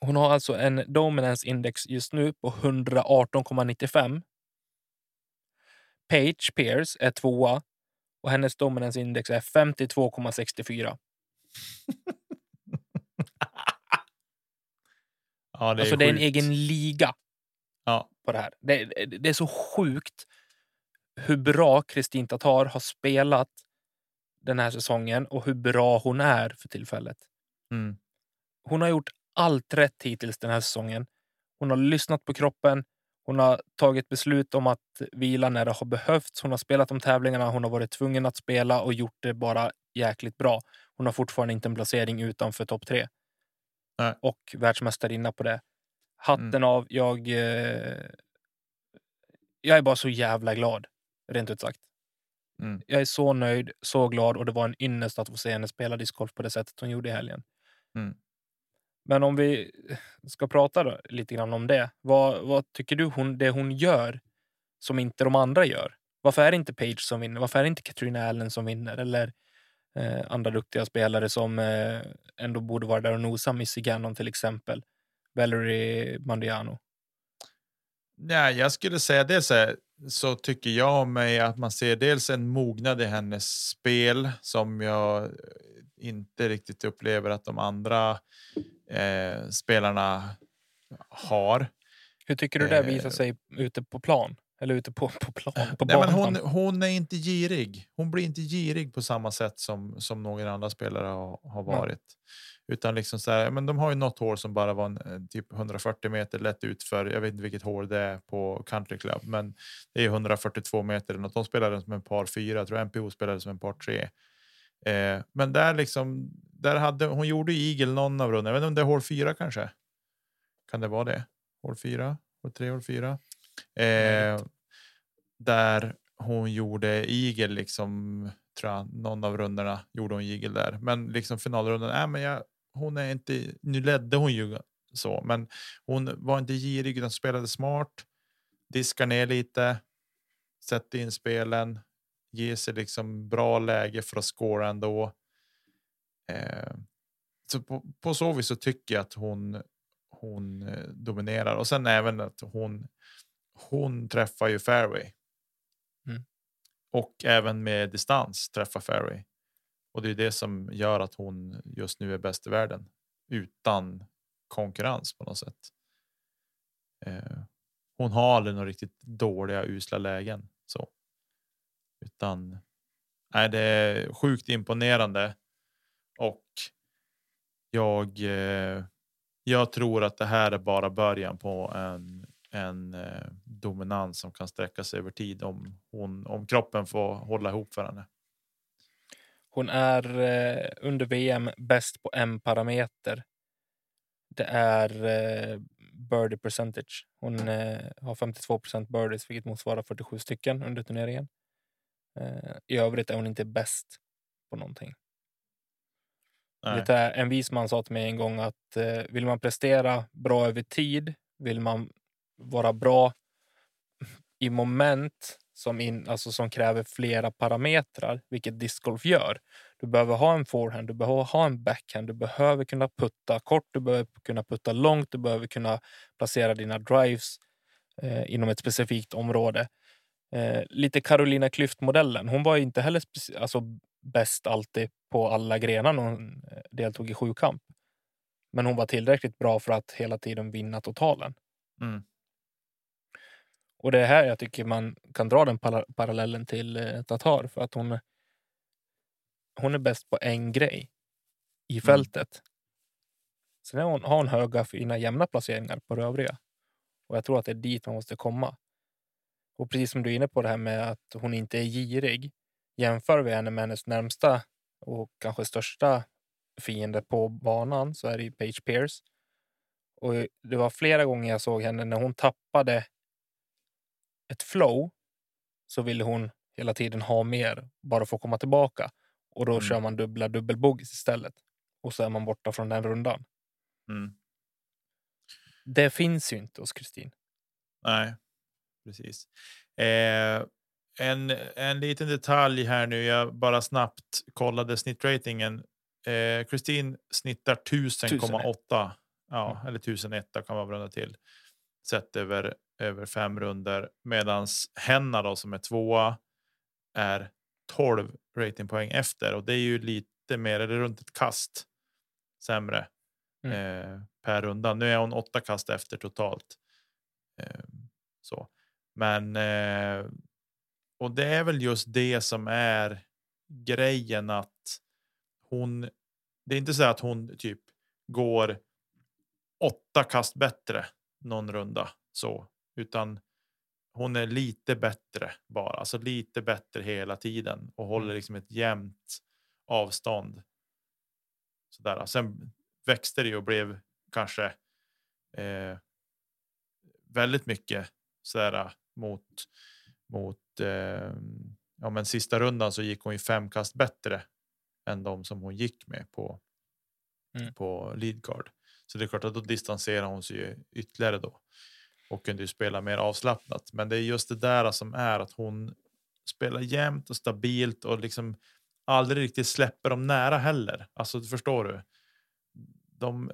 Hon har alltså en dominance index just nu på 118,95. Page Pierce är tvåa och hennes dominance index är 52,64. Ja, det är Alltså det är en egen liga Ja, på det här. Det, det, det är så sjukt hur bra Kristin Tatar har spelat den här säsongen och hur bra hon är för tillfället. mm, Hon har gjort allt rätt hittills den här säsongen. Hon har lyssnat på kroppen. Hon har tagit beslut om att vila när det har behövts. Hon har spelat de tävlingarna hon har varit tvungen att spela och gjort det bara jäkligt bra. Hon har fortfarande inte en placering utanför topp tre. Nej. Och världsmästarinna på det. Hatten Mm. av. Jag, eh, jag är bara så jävla glad, rent ut sagt. Mm. Jag är så nöjd, så glad och det var en ynnest att få se henne spela discgolf på det sättet hon gjorde i helgen. Mm. Men om vi ska prata då, lite grann om det. Vad, vad tycker du hon, det hon gör som inte de andra gör? Varför är det inte Page som vinner? Varför är det inte Katrina Allen som vinner? Eller eh, andra duktiga spelare som eh, ändå borde vara där och nosa. Missy Gannon till exempel. Valerie Mandiano. Nej, jag skulle säga det så, här, så tycker jag mig att man ser dels en mognad i hennes spel som jag inte riktigt upplever att de andra eh, spelarna har. Hur tycker du det Eh. visar sig ute på plan? Eller ute på, på plan? På Nej, men hon, hon är inte girig. Hon blir inte girig på samma sätt som som några andra spelare har, har varit. Utan liksom så här, men de har ju något hål som bara var en, eh, typ 140 meter lätt utför. Jag vet inte vilket hål det är på Country Club, men det är 142 meter. något. De spelade som en par fyra. Jag tror MPO spelade som en par tre. Eh, men där liksom, där hade hon gjorde eagle någon av rundorna. Jag vet inte om det är hål fyra kanske. Kan det vara det? Hål fyra, hål tre, hål fyra. Eh, där hon gjorde eagle liksom tror jag någon av rundorna gjorde hon igel där. Men liksom finalrundan, äh, men jag, hon är inte. Nu ledde hon ju så, men hon var inte girig utan spelade smart. Diskar ner lite. Sätter in spelen. Ger sig liksom bra läge för att scora ändå. Eh, så på, på så vis så tycker jag att hon hon eh, dominerar och sen även att hon hon träffar ju fairway. Mm. Och även med distans träffar fairway. Och det är det som gör att hon just nu är bäst i världen utan konkurrens på något sätt. Eh, hon har aldrig några riktigt dåliga usla lägen så. Utan nej, det är sjukt imponerande och jag. Eh, jag tror att det här är bara början på en en eh, dominans som kan sträcka sig över tid om hon om kroppen får hålla ihop för henne. Hon är eh, under VM bäst på en parameter. Det är eh, birdie percentage. Hon eh, har 52 procent birdies, vilket motsvarar 47 stycken under turneringen. Eh, I övrigt är hon inte bäst på någonting. Nej. Lite, en vis man sa till mig en gång att eh, vill man prestera bra över tid, vill man vara bra i moment som, in, alltså som kräver flera parametrar, vilket discgolf gör. Du behöver ha en forehand, du behöver ha en backhand, du behöver kunna putta kort, du behöver kunna putta långt, du behöver kunna placera dina drives eh, inom ett specifikt område. Eh, lite Carolina Klüft-modellen. Hon var ju inte heller alltså, bäst alltid på alla grenar när hon eh, deltog i sjukamp. Men hon var tillräckligt bra för att hela tiden vinna totalen. Mm. Och det är här jag tycker man kan dra den para- parallellen till eh, Tatar för att hon, hon är bäst på en grej i fältet. Sen är hon, har hon höga, fina, jämna placeringar på det övriga. Och jag tror att det är dit man måste komma. Och precis som du är inne på det här med att hon inte är girig. Jämför vi henne med hennes närmsta och kanske största fiende på banan så är det ju Paige Pierce. Och det var flera gånger jag såg henne när hon tappade ett flow så ville hon hela tiden ha mer bara för att komma tillbaka. Och då Mm. kör man dubbla dubbelbogeys istället. Och så är man borta från den rundan. Mm. Det finns ju inte hos Kristin. Nej, precis. Eh, en, en liten detalj här nu. Jag bara snabbt kollade snittratingen. Eh, Kristin snittar 1000,8. Ja, eller 1001 kan man runda till. Sett över över fem runder medans Henna då som är tvåa är 12 ratingpoäng efter och det är ju lite mer eller runt ett kast sämre eh, per runda. Nu är hon åtta kast efter totalt. Eh, så, men eh, och det är väl just det som är grejen att hon. Det är inte så att hon typ går åtta kast bättre någon runda så, utan hon är lite bättre bara, alltså lite bättre hela tiden och håller liksom ett jämnt avstånd. Så där. Sen växte det och blev kanske eh, väldigt mycket så där mot mot eh, ja, men sista rundan så gick hon ju fem kast bättre än de som hon gick med på. Mm. På lead card. Så det är klart att då distanserar hon sig ytterligare då och kunde ju spela mer avslappnat. Men det är just det där som är att hon spelar jämnt och stabilt och liksom aldrig riktigt släpper dem nära heller. Alltså, förstår du? De,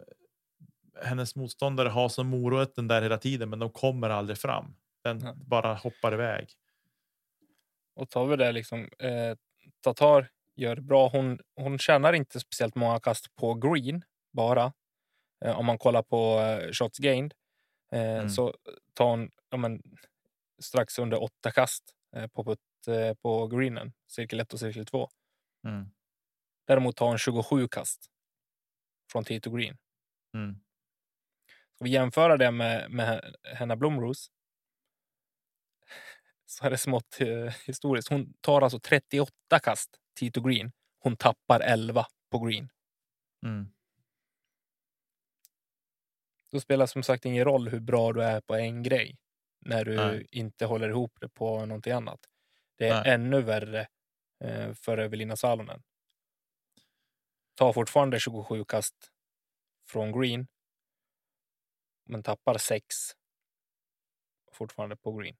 hennes motståndare har som moroten där hela tiden, men de kommer aldrig fram. Den Ja. bara hoppar iväg. Och tar vi det liksom. Eh, Tatar gör det bra. Hon, hon tjänar inte speciellt många kast på green bara. Eh, om man kollar på eh, shots gained eh, Mm. så tar hon ja, men, strax under åtta kast eh, på, putt, eh, på greenen, cirkel 1 och cirkel 2. Mm. Däremot tar hon 27 kast från tee to green. Mm. Ska vi jämföra det med, med Henna Blomros så är det smått eh, historiskt. Hon tar alltså 38 kast tee to green. Hon tappar 11 på green. Mm. Då spelar som sagt ingen roll hur bra du är på en grej när du Nej. inte håller ihop det på någonting annat. Det är Nej. ännu värre eh, för Evelina Salonen. Tar fortfarande 27 kast från green. Men tappar 6 fortfarande på green.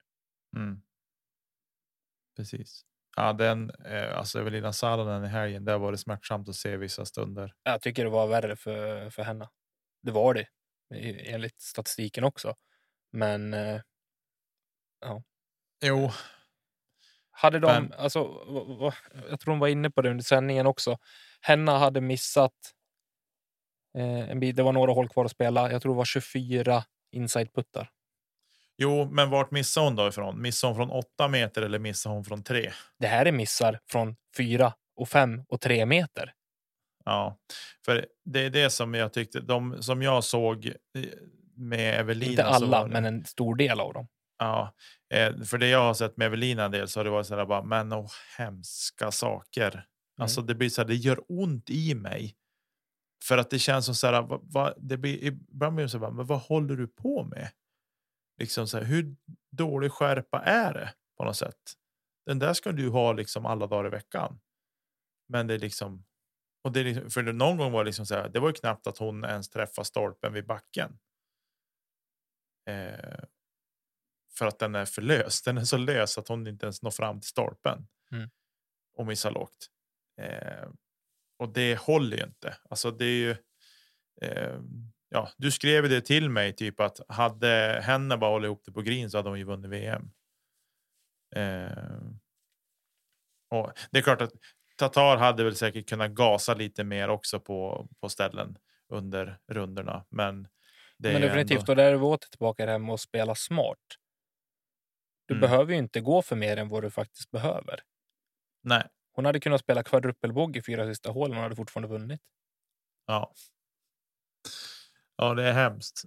Mm. Precis. Ja, den, eh, alltså Evelina Salonen i helgen, där var det smärtsamt att se vissa stunder. Jag tycker det var värre för, för henne. Det var det enligt statistiken också. Men eh, Jo, hade de, Men- alltså, jag tror de var inne på det under sändningen också. Henna hade missat eh, en bit. Det var några hål kvar att spela. Jag tror det var 24 inside-puttar. jo, men vart missade hon då ifrån? Missade hon från åtta meter eller missade hon från tre? Det här är missar från 4 och 5 och 3 meter. Ja, för det är det som jag tyckte. De som jag såg eh, med Evelina. Inte alla, men en stor del av dem. Ja, eh, för det jag har sett med Evelina en del så har det varit så här bara, men åh, hemska saker. Mm. Alltså det blir så här, det gör ont i mig. För att det känns som så här, vad, vad, det blir ibland blir det så här, men vad håller du på med? Liksom så här, hur dålig skärpa är det på något sätt? Den där ska du ha liksom alla dagar i veckan. Men det är liksom, och det liksom, för någon gång var det liksom så här, det var ju knappt att hon ens träffade stolpen vid backen. Eh, för att den är för lös. Den är så lös att hon inte ens når fram till stolpen. Mm. Och missar lågt. Eh, och det håller ju inte. Alltså det är ju. Eh, ja, du skrev det till mig typ att hade henne bara hållit ihop det på green så hade hon ju vunnit VM. Eh, och det är klart att Tatar hade väl säkert kunnat gasa lite mer också på på ställen under rundorna, men. Det men definitivt, Ändå, och där är vi åter tillbaka med att spela smart. Du Mm. behöver ju inte gå för mer än vad du faktiskt behöver. nej, Hon hade kunnat spela kvadruppelbogey fyra sista hålen och hade fortfarande vunnit. Ja. Ja, det är hemskt.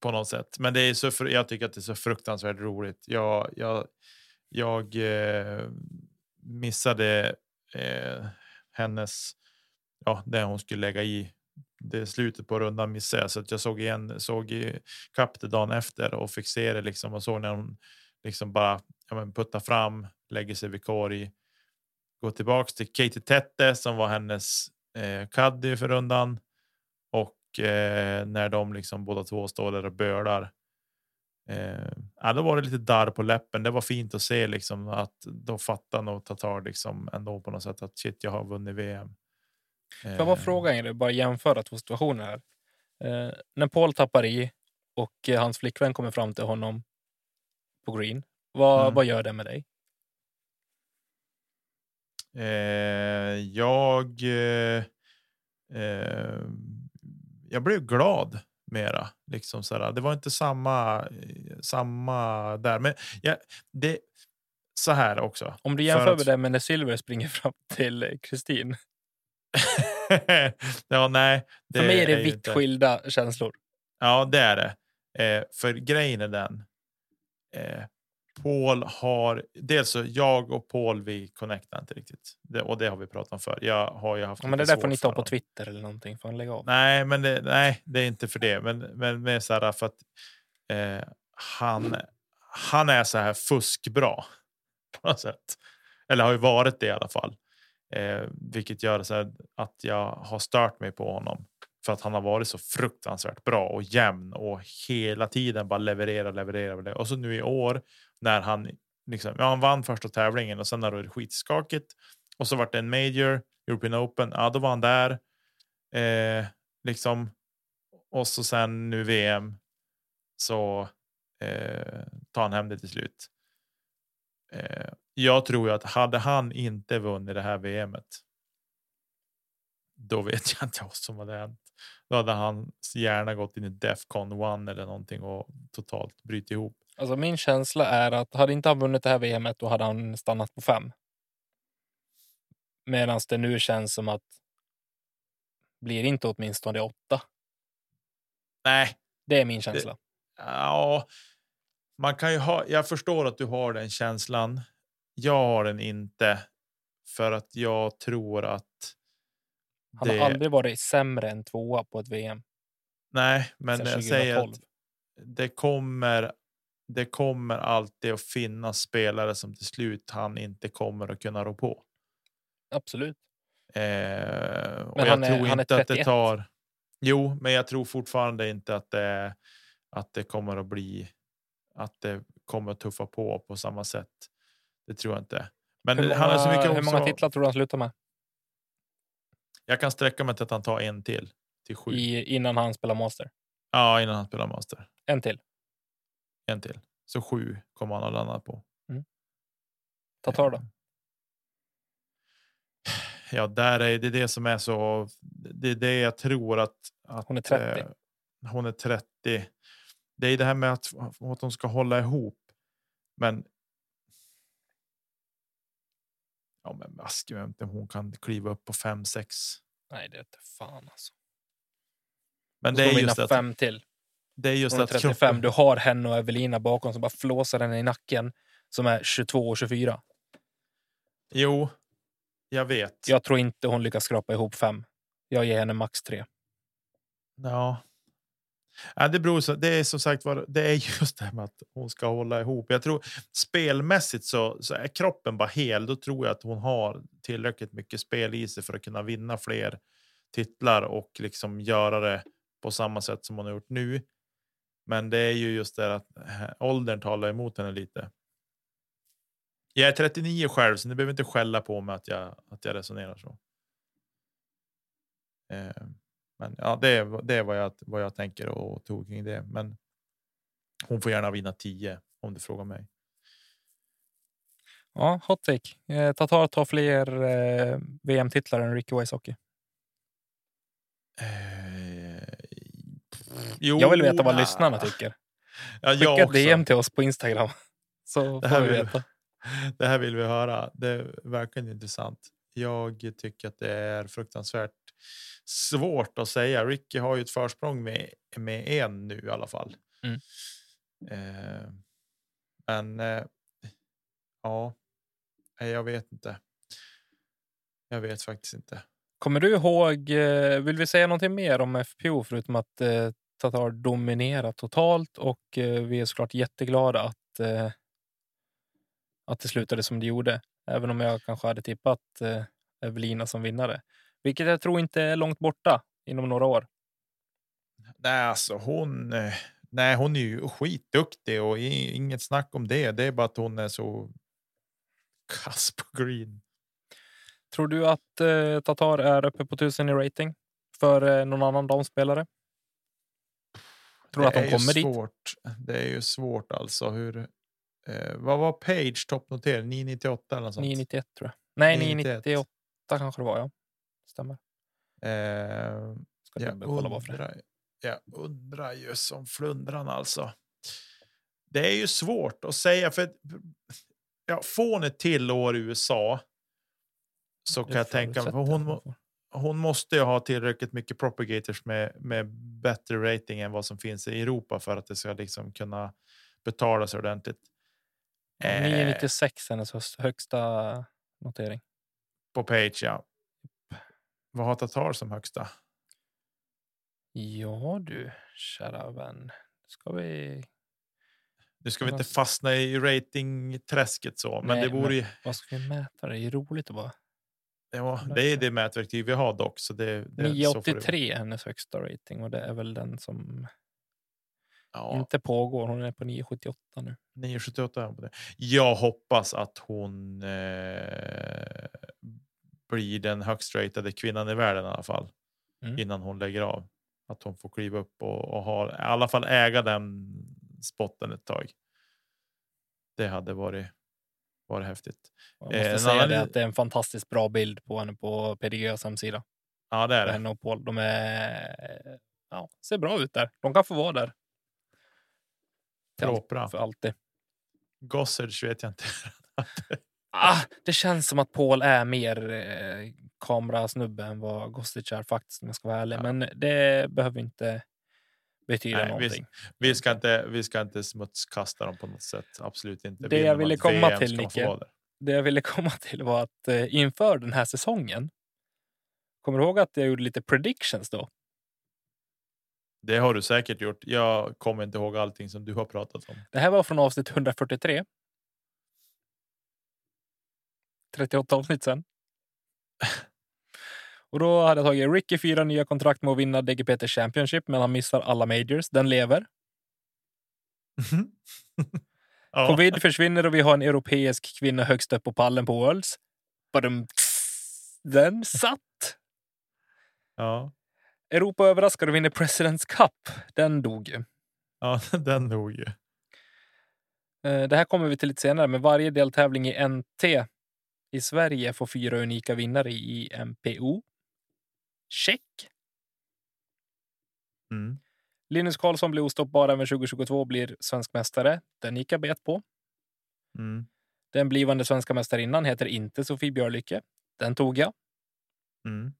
På något sätt. Men det är så, jag tycker att det är så fruktansvärt roligt. Jag, jag, jag eh, missade eh, hennes, ja, det hon skulle lägga i. Det slutet på rundan missade jag så att jag såg igen, såg i kapp det dagen efter och fick se det liksom och såg när hon liksom bara ja, men puttar fram, lägger sig vid korg, går tillbaks till Katie Tette som var hennes eh, caddy för rundan och eh, när de liksom båda två står där och bölar. Eh, ja, då var det lite darr på läppen. Det var fint att se liksom att då fattar nog Tatar liksom ändå på något sätt att shit, jag har vunnit VM. Får jag bara Eh, fråga er, bara jämföra två situationer här. Eh, när Paul tappar i och eh, hans flickvän kommer fram till honom på green. Vad, Mm. vad gör det med dig? Eh, jag. Eh, eh, jag blev glad mera liksom så här. Det var inte samma eh, samma där, men jag, det så här också. Om du För jämför att- med det med när Silver springer fram till eh, Kristin. ja, nej. Det För mig är det vitt inte- skilda känslor. Ja, det är det. Eh, för grejen är den. Eh, Paul har dels så jag och Paul vi connectar inte riktigt det, och det har vi pratat om för. Jag har ju haft. Ja, men det där får ni ta på. Twitter eller någonting. Får han lägga av? Nej, men det, nej, det är inte för det. Men, men med så här för att eh, han, han är så här fuskbra på något sätt. Eller har ju varit det i alla fall. Eh, vilket gör så att jag har stört mig på honom för att han har varit så fruktansvärt bra och jämn och hela tiden bara leverera. leverera. Och så nu i år när han liksom, ja, han vann första tävlingen och sen när det var skitskakigt och så vart det en major European Open. Ja, då var han där. Eh, liksom. Och så sen nu VM så eh, tar han hem det till slut. Eh, jag tror ju att hade han inte vunnit det här VMet. Då vet jag inte vad som hade hänt. Då hade han gärna gått in i Defcon 1 eller någonting och totalt brutit ihop. Alltså min känsla är att hade inte han vunnit det här VMet då hade han stannat på fem. Medan det nu känns som att blir inte åtminstone åtta. Nej, Det är min känsla. ja, man kan ju ha. Jag förstår att du har den känslan. Jag har den inte för att jag tror att. Han det, har aldrig varit sämre än tvåa på ett VM. Nej, men jag säger 2012. att det kommer. Det kommer alltid att finnas spelare som till slut han inte kommer att kunna rå på. Absolut. Eh, och Men jag han är- tror han är inte att det 31. tar. Jo, men jag tror fortfarande inte att det att det kommer att bli att det kommer att tuffa på på samma sätt. Det tror jag inte. Men Hur han har så många, mycket hur många också- titlar tror du han slutar med Jag kan sträcka mig till att han tar en till till sju. i, innan han spelar master? Ja, innan han spelar master. En till. En till. Så sju kommer han att landa på. Tatar då? Ja, där är det det som är så. Det är det jag tror att. att Hon är 30. eh, hon är 30. Det är det här med att, att de ska hålla ihop. Men. Ja, men ask inte hon kan kliva upp på 5 6. Nej, det är inte fan alltså. Men det är just att. fem till. Det är just att 35. kroppen- Du har henne och Evelina bakom som bara flåsar henne i nacken. Som är 22 och 24. Jo, jag vet. Jag tror inte hon lyckas skrapa ihop fem. Jag ger henne max tre. Ja. Ja, det beror så. Det är som sagt var. Det är just det här med att hon ska hålla ihop. Jag tror spelmässigt så, så är kroppen bara hel. Då tror jag att hon har tillräckligt mycket spel i sig för att kunna vinna fler titlar och liksom göra det på samma sätt som hon har gjort nu. Men det är ju just det att eh, åldern talar emot henne lite. Jag är 39 själv, så ni behöver inte skälla på mig att jag att jag resonerar så. Eh, men ja, det är, det är vad, jag, vad jag tänker och tog kring det. Men hon får gärna vinna 10 om du frågar mig. Ja, hot take. Eh, Tatar tar fler eh, VM-titlar än Ricky Wysocki. Eh, jo, Jag vill veta vad nja. lyssnarna tycker. Ja, Skicka jag ett. DM till oss på Instagram. Så Det får här vi vill-. Det här vill vi höra. Det verkar intressant. Jag tycker att det är fruktansvärt svårt att säga. Ricky har ju ett försprång med, med en nu i alla fall. Mm. Eh, men eh, ja, jag vet inte. Jag vet faktiskt inte. Kommer du ihåg, eh, vill vi säga någonting mer om FPO förutom att eh, Tatar dominerar totalt och eh, vi är såklart jätteglada att, eh, att det slutade som det gjorde. Även om jag kanske hade tippat eh, Evelina som vinnare. Vilket jag tror inte är långt borta inom några år. Nej, alltså hon. Nej, hon är ju skitduktig och inget snack om det. Det är bara att hon är så kass på green. Tror du att eh, Tatar är uppe på 1000 i rating för eh, någon annan damspelare? Tror du att Det de kommer dit? svårt. Det är ju svårt alltså. Hur, eh, vad var Page toppnotering? 998 eller något sånt? 991 tror jag. Nej, 991. 998 kanske det var. Ja, stämmer. Eh, Ska jag, undrar, jag undrar ju som flundran alltså. Det är ju svårt att säga för ja, får ett till år i USA. Så kan jag tänka mig. Hon, hon måste ju ha tillräckligt mycket propagators med, med bättre rating än vad som finns i Europa för att det ska liksom kunna betala sig ordentligt. Ja, Eh, 996 är hennes hös- högsta notering. på page, ja. Vad har Tatar som högsta? Ja du, kära vän. Ska vi... Nu ska vi inte fastna i ratingträsket så, men Nej, det vore ju, Vad ska vi mäta? Det är roligt att vara. Ja, det är det mätverktyg vi har dock. Så det, det, så får det vara. 983 är hennes högsta rating och det är väl den som Ja, inte pågår. Hon är på 978 nu. 978 är på det. Jag hoppas att hon eh, blir den högst ratade kvinnan i världen i alla fall. Mm. Innan hon lägger av. Att hon får kliva upp och, och ha, i alla fall äga den spotten ett tag. Det hade varit, varit häftigt. Jag Eh, måste en säga det att det är en fantastiskt bra bild på henne på PDGs hemsida. Ja, det är det. Henne och Paul. De är, ja, ser bra ut där. De kan få vara där. Propra. För alltid. Gossage vet jag inte. Ah, det känns som att Paul är mer eh, kamerasnubbe än vad Gostic är faktiskt om jag ska vara ärlig. Ja. Men det behöver inte betyda Nej, någonting. Vi ska inte, vi ska inte smutskasta dem på något sätt. Absolut inte. Det Vill jag ville komma VM till, Nicke. där. Det jag ville komma till var att eh, inför den här säsongen. Kommer du ihåg att jag gjorde lite predictions då? Det har du säkert gjort. Jag kommer inte ihåg allting som du har pratat om. Det här var från avsnitt 143. 38 avsnitt sen. Och då hade jag tagit Ricky fyra nya kontrakt med att vinna DGPT Championship, men han missar alla majors. Den lever. ja. Covid försvinner och vi har en europeisk kvinna högst upp på pallen på Worlds. Badum, Den satt. Ja. Europa överraskar och vinner Presidents Cup. Den dog ju. ja, den dog ju. Eh, Det här kommer vi till lite senare, men varje deltävling i NT i Sverige får fyra unika vinnare i MPO. Check. Mm. Linus Karlsson blir ostoppbar även 2022 och blir svensk mästare. Den gick jag bet på. Mm. Den blivande svenska mästarinnan heter inte Sofie Björlycke. Den tog jag. Mm.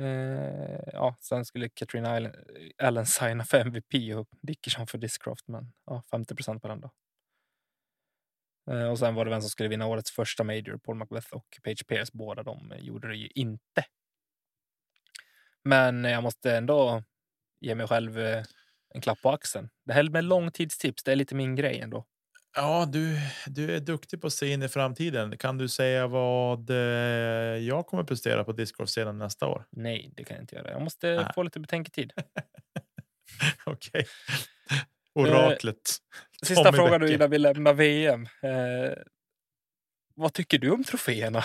Eh, ja, sen skulle Katrina Allen, signa för MVP och Dickerson för Discraft, men ja, 50 procent på den då. Eh, och sen var det vem som skulle vinna årets första major, Paul Macbeth och Page Pierce. Båda de eh, gjorde det ju inte. Men jag måste ändå ge mig själv eh, en klapp på axeln. Det här med långtidstips, det är lite min grej ändå. Ja, du, du är duktig på att se in i framtiden. Kan du säga vad eh, jag kommer prestera på Discord-scenen nästa år? Nej, det kan jag inte göra. Jag måste Nej. få lite betänketid. Okej. Oraklet. Sista Tommy frågan innan vi lämnar VM. Eh, vad tycker du om troféerna?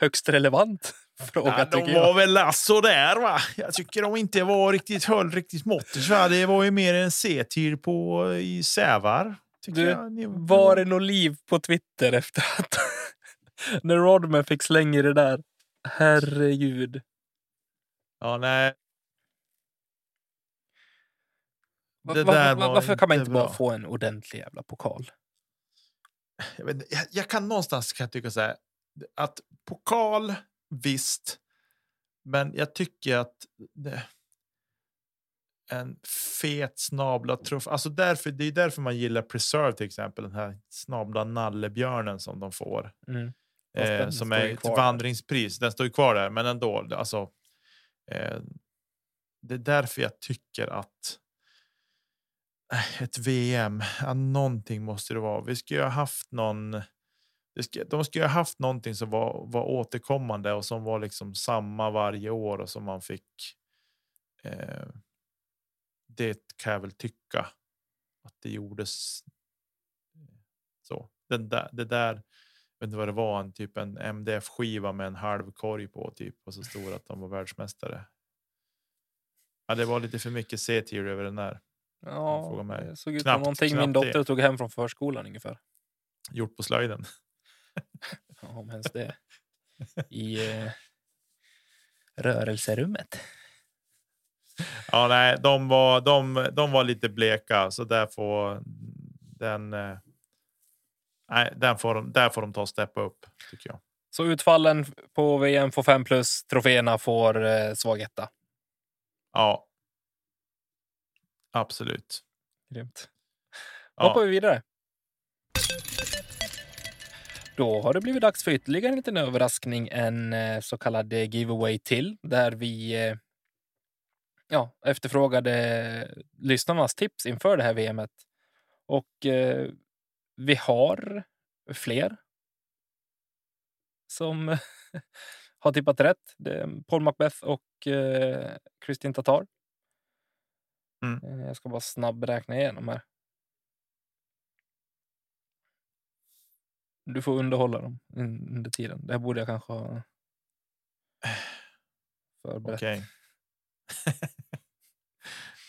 Högst relevant fråga Ja, tycker de jag. var väl alltså där va? Jag tycker de inte var riktigt höll riktigt måttet. Det var ju mer en C-tier på i Sävar. Du, jag. Var det något liv på Twitter efter att när Rodman fick slänga i det där? Herregud. Ja, nej. Va- Det va- där va- var varför kan man inte inte bara bra. få en ordentlig jävla pokal? Jag, vet, jag, jag kan någonstans kan jag tycka så här, att pokal, visst. Men jag tycker att det, en fet snabla trofé, alltså därför, det är därför man gillar Preserve till exempel, den här snabla nallebjörnen som de får. Mm. Eh, som är ju ett vandringspris. Den står ju kvar där, men ändå. Alltså, eh, det är därför jag tycker att eh, ett VM, ja, någonting måste det vara. Vi skulle ha haft någon. Det ska, de skulle ha haft någonting som var, var återkommande och som var liksom samma varje år och som man fick. Eh, det kan jag väl tycka att det gjordes. Så den där, det där vet inte vad det var, en typ en MDF-skiva med en halv korg på typ och så stod det att de var världsmästare. Ja, det var lite för mycket C-tier över den där. Ja, det såg ut som Knappt- någonting min knappt det. dotter tog hem från förskolan ungefär. Gjort på slöjden. Om ens det. I eh, rörelserummet. Ja, nej, de var, de, de var lite bleka så där får den. eh, Nej, den får de, där får de ta och steppa upp tycker jag. Så utfallen på VM får 5 plus, troféerna får eh, svag etta. Ja. Absolut. Grymt. Ja. Hoppar vi vidare. Då har det blivit dags för ytterligare en liten överraskning, en eh, så kallad eh, giveaway till, där vi eh, ja, efterfrågade lyssnarnas tips inför det här VMet Och eh, vi har fler som har tippat rätt. Det är Paul Macbeth och eh, Kristin Tatar. Mm. Jag ska bara snabbräkna igenom här. Du får underhålla dem un- under tiden. Det här borde jag kanske ha förberett. Okej.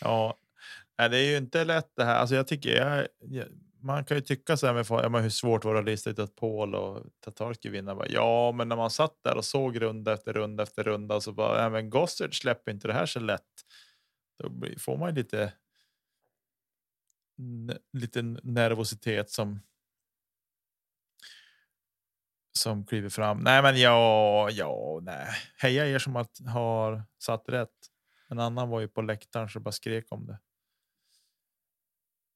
ja, det är ju inte lätt det här. Alltså, jag tycker jag, jag, man kan ju tycka så här med ja, men hur svårt var det att lista ut att Paul och Tatar skulle vinna. Bara, Ja, men när man satt där och såg runda efter runda efter runda så bara, ja, men Gossard släpper inte det här så lätt. Då får man ju lite. Lite nervositet som. Som kliver fram. Nej, men ja, ja, nej. Heja er som att har satt rätt. En annan var ju på läktaren så bara skrek om det.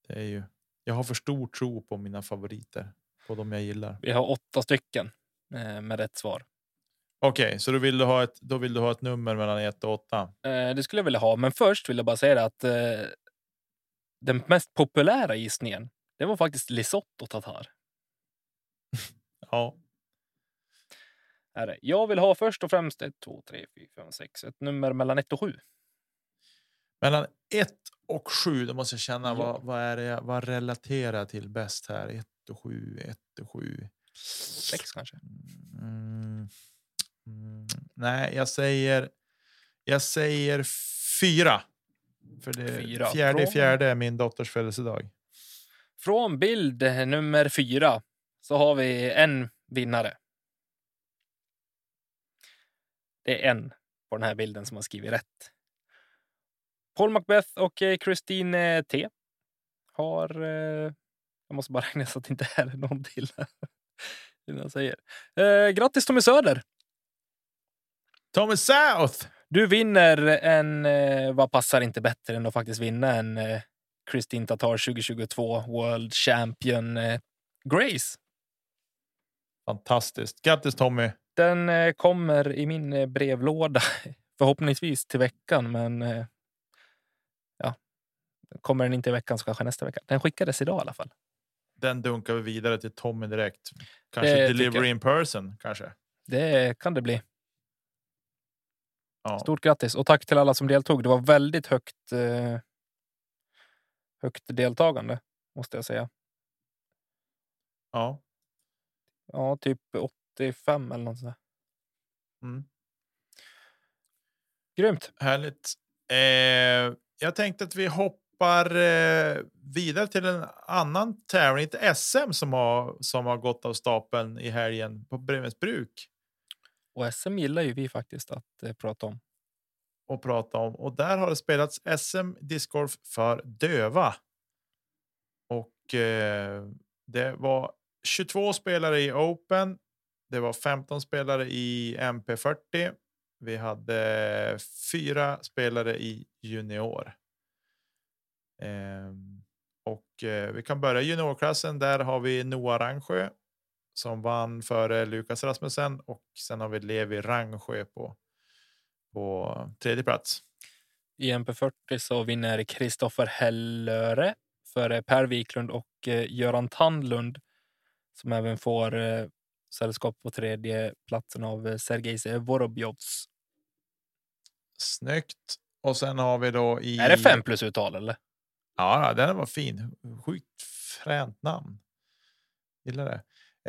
Det är ju. Jag har för stor tro på mina favoriter på de jag gillar. Vi har åtta stycken eh, med rätt svar. Okej, så då vill du ha ett. Då vill du ha ett nummer mellan 1 och 8. Eh, det skulle jag vilja ha, men först vill jag bara säga att eh, den mest populära gissningen, det var faktiskt Lisotto Tatar. Ja, Här är. Jag vill ha först och främst ett, två, tre, fyra, fem, sex, ett nummer mellan ett och sju. mellan 1 och 7. Då måste jag känna Ja. vad, vad är det vad relaterar till bäst här? 1 och 7, 1 och 7. Sex kanske. Mm. Mm. Nej, jag säger. Jag säger fyra. För det Fyra. fjärde Från- fjärde är min dotters födelsedag. Från bild nummer fyra så har vi en vinnare. Det är en på den här bilden som har skrivit rätt. Paul Macbeth och eh, Christine T har... Eh, jag måste bara räkna så att det inte är någon till. innan jag säger. Eh, grattis Tommy Söder! Tommy South! Du vinner en... Eh, vad passar inte bättre än att faktiskt vinna en eh, Christine Tatar 2022 World Champion eh, Grace. Fantastiskt. Grattis Tommy. Den eh, kommer i min eh, brevlåda förhoppningsvis till veckan, men eh, ja, kommer den inte i veckan så kanske nästa vecka. Den skickades idag i alla fall. Den dunkar vi vidare till Tommy direkt. Kanske Det delivery in person kanske. Det kan det bli. Ja. Stort grattis och tack till alla som deltog. Det var väldigt högt. Eh, högt deltagande måste jag säga. ja. Ja, typ 85 eller något sånt. där. Mm. Grymt. Härligt. Eh, jag tänkte att vi hoppar eh, vidare till en annan tävling, ett SM som har, som har gått av stapeln i helgen på Bremens bruk Och SM gillar ju vi faktiskt att eh, prata om. och prata om. Och där har det spelats SM discgolf för döva. Och eh, det var 22 spelare i Open. Det var 15 spelare i MP40. Vi hade fyra spelare i junior. Ehm, och eh, vi kan börja i juniorklassen. Där har vi Noah Rangsjö som vann före Lukas Rasmussen och sen har vi Levi Rangsjö på på tredje plats. I MP40 så vinner Kristoffer Hellöre före Per Wiklund och eh, Göran Tandlund som även får eh, sällskap på tredje platsen av eh, Sergej Vorobjovs. Snyggt. Och sen har vi då i. Är det fem plus uttal eller? Ja, den var fin. Sjukt fränt namn. Gillar det.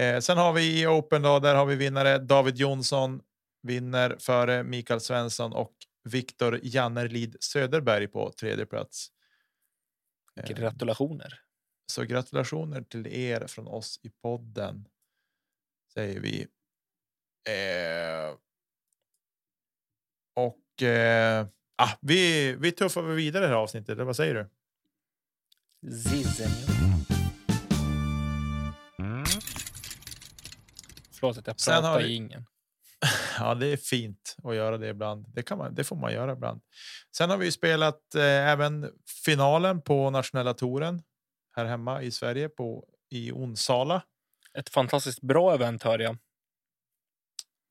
Eh, sen har vi i Open då. Där har vi vinnare David Jonsson vinner före Mikael Svensson och Viktor Jannerlid Söderberg på tredje plats. Eh, Gratulationer. Så gratulationer till er från oss i podden. Säger vi. Eh, och eh, ah, vi, vi tuffar väl vidare det här avsnittet. Eller vad säger du? Zizenjo. Förlåt att jag Sen har pratar vi- i ingen. Ja, det är fint att göra det ibland. Det, kan man, det får man göra ibland. Sen har vi ju spelat eh, även finalen på nationella touren här hemma i Sverige på i Onsala Ett fantastiskt bra event hör jag.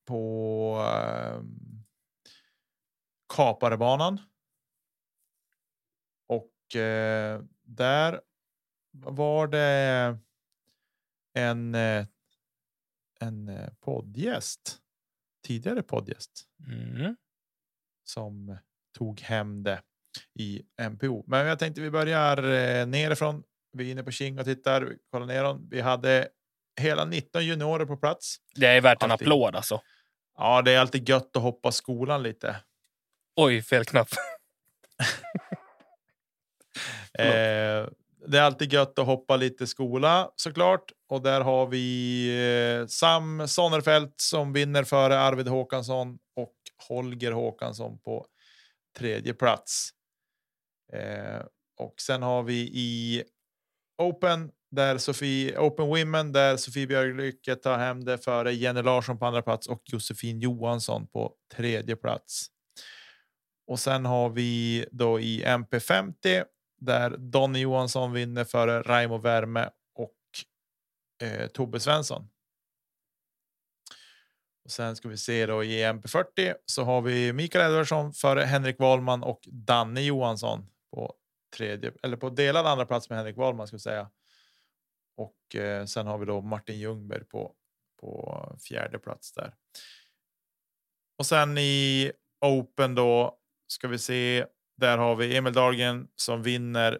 på eh, Kaparebanan. Och eh, där var det en, eh, en eh, poddgäst, tidigare poddgäst, Mm. som tog hem det i MPO. Men jag tänkte vi börjar eh, nerifrån. Vi är inne på King och tittar, kollar neråt. Vi hade hela 19 juniorer på plats. Det är värt en Alltid. applåd alltså. Ja, det är alltid gött att hoppa skolan lite. Oj, fel knapp. Eh, det är alltid gött att hoppa lite skola såklart. Och där har vi eh, Sam Sonnerfelt som vinner före Arvid Håkansson och Holger Håkansson på tredje plats. Eh, och sen har vi i Open där Sofie Open Women där Sofie Björlycke tar hem det före Jenny Larsson på andra plats och Josefin Johansson på tredje plats. Och sen har vi då i MP50 där Donny Johansson vinner före Raimo Värme och eh, Tobbe Svensson. Och sen ska vi se då i MP40 så har vi Mikael Edvardsson före Henrik Wahlman och Danne Johansson på tredje eller på delad andra plats med Henrik Wahlman ska vi säga. Och eh, sen har vi då Martin Ljungberg på på fjärde plats där. Och sen i Open då ska vi se. Där har vi Emil Dahlgren som vinner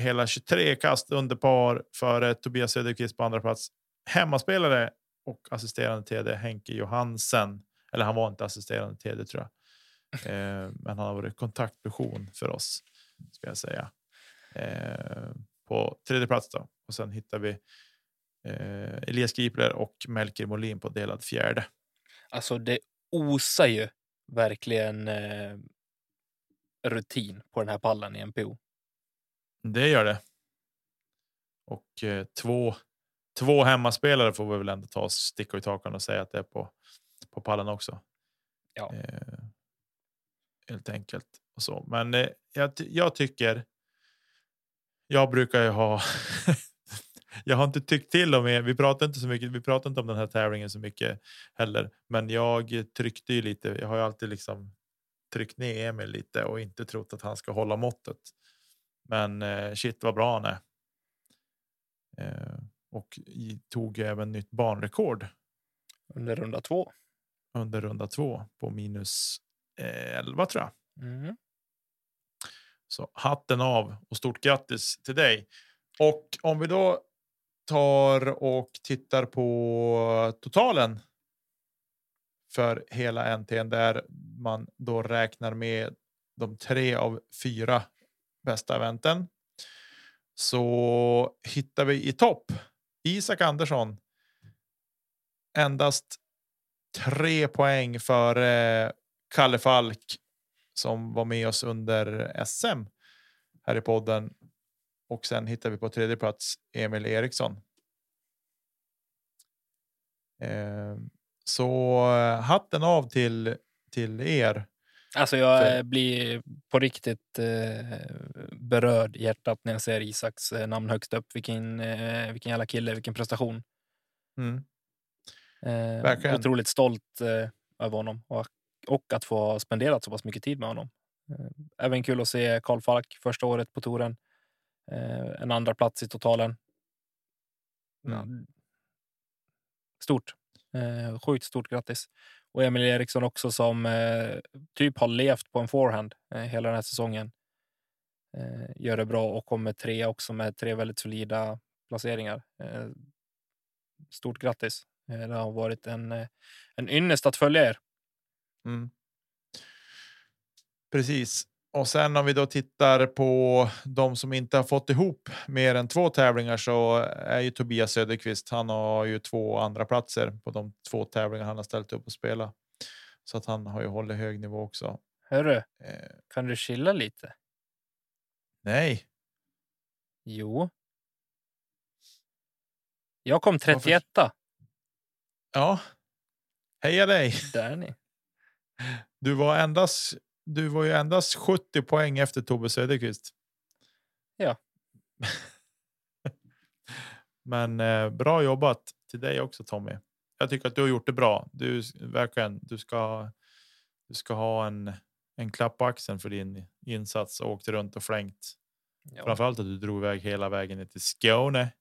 hela 23 kast under par före Tobias Söderqvist på andra plats. Hemmaspelare och assisterande TD Henke Johansen. Eller han var inte assisterande TD tror jag. Eh, men han har varit kontaktperson för oss ska jag säga. Eh, på tredje plats då. Och sen hittar vi eh, Elias Gripler och Melker Molin på delad fjärde. Alltså det osar ju verkligen eh, rutin på den här pallen i NPO. Det gör det. Och eh, två, två hemmaspelare får vi väl ändå ta sticka i takan och säga att det är på, på pallen också. Ja. Eh, helt enkelt. Och så. Men eh, jag, jag tycker. Jag brukar ju ha. jag har inte tyckt till om er. Vi pratar inte så mycket. Vi pratar inte om den här tävlingen så mycket heller, men jag tryckte ju lite. Jag har ju alltid liksom tryckt ner Emil lite och inte trott att han ska hålla måttet. Men eh, shit vad bra han är. Eh, och tog även nytt banrekord Under runda två. under runda två på minus eh, 11 tror jag. Mm. Så hatten av och stort grattis till dig. Och om vi då tar och tittar på totalen. För hela NTN där man då räknar med de tre av fyra bästa eventen. Så hittar vi i topp Isak Andersson. Endast tre poäng för Kalle Falk som var med oss under SM här i podden. Och sen hittar vi på tredje plats Emil Eriksson. Eh, så eh, hatten av till till er. Alltså jag eh, blir på riktigt eh, berörd i hjärtat när jag ser Isaks namn högst upp. Vilken, vilken jävla kille, vilken prestation. Mm. Verkligen. otroligt stolt över honom och, och att få spenderat så pass mycket tid med honom. Eh, även kul att se Karl Falk första året på touren. Eh, en andra plats i totalen. Ja, stort. Eh, sjukt stort grattis. Och Emil Eriksson också som typ har levt på en forehand eh, hela den här säsongen. Gör det bra och kommer tre också med tre väldigt solida placeringar. Stort grattis. Det har varit en, en ynnest att följa er. Mm. Precis. Och sen om vi då tittar på de som inte har fått ihop mer än två tävlingar så är ju Tobias Söderqvist. Han har ju två andra platser på de två tävlingar han har ställt upp och spela. Så att han har ju hållit hög nivå också. Hörru, Eh, kan du chilla lite? nej, Jo. Jag kom Varför- 31 ja. Heja dig! Där är ni. Du var endast. Du var ju endast 70 poäng efter Tobbe Söderqvist. Ja. Men eh, bra jobbat till dig också Tommy. Jag tycker att du har gjort det bra. Du verkligen. Du ska. Du ska ha en en klapp på axeln för din insats och åkt runt och flängt. Ja. Framförallt att du drog iväg hela vägen ner till Skåne.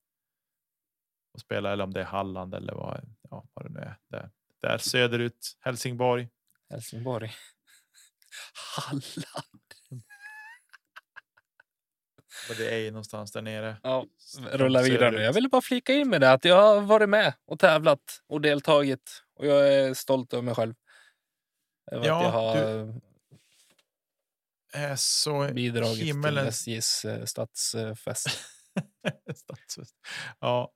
Och spelade eller om det är Halland eller vad, ja, vad det nu är. Där, där söderut, Helsingborg. Helsingborg. Halland. Och det är ju någonstans där nere. Ja, rulla vidare nu. Jag ville bara flika in med det att jag har varit med och tävlat och deltagit. Och jag är stolt över mig själv. Över Ja, att jag har Är så bidragit himmelens till SJs stadsfest. Ja,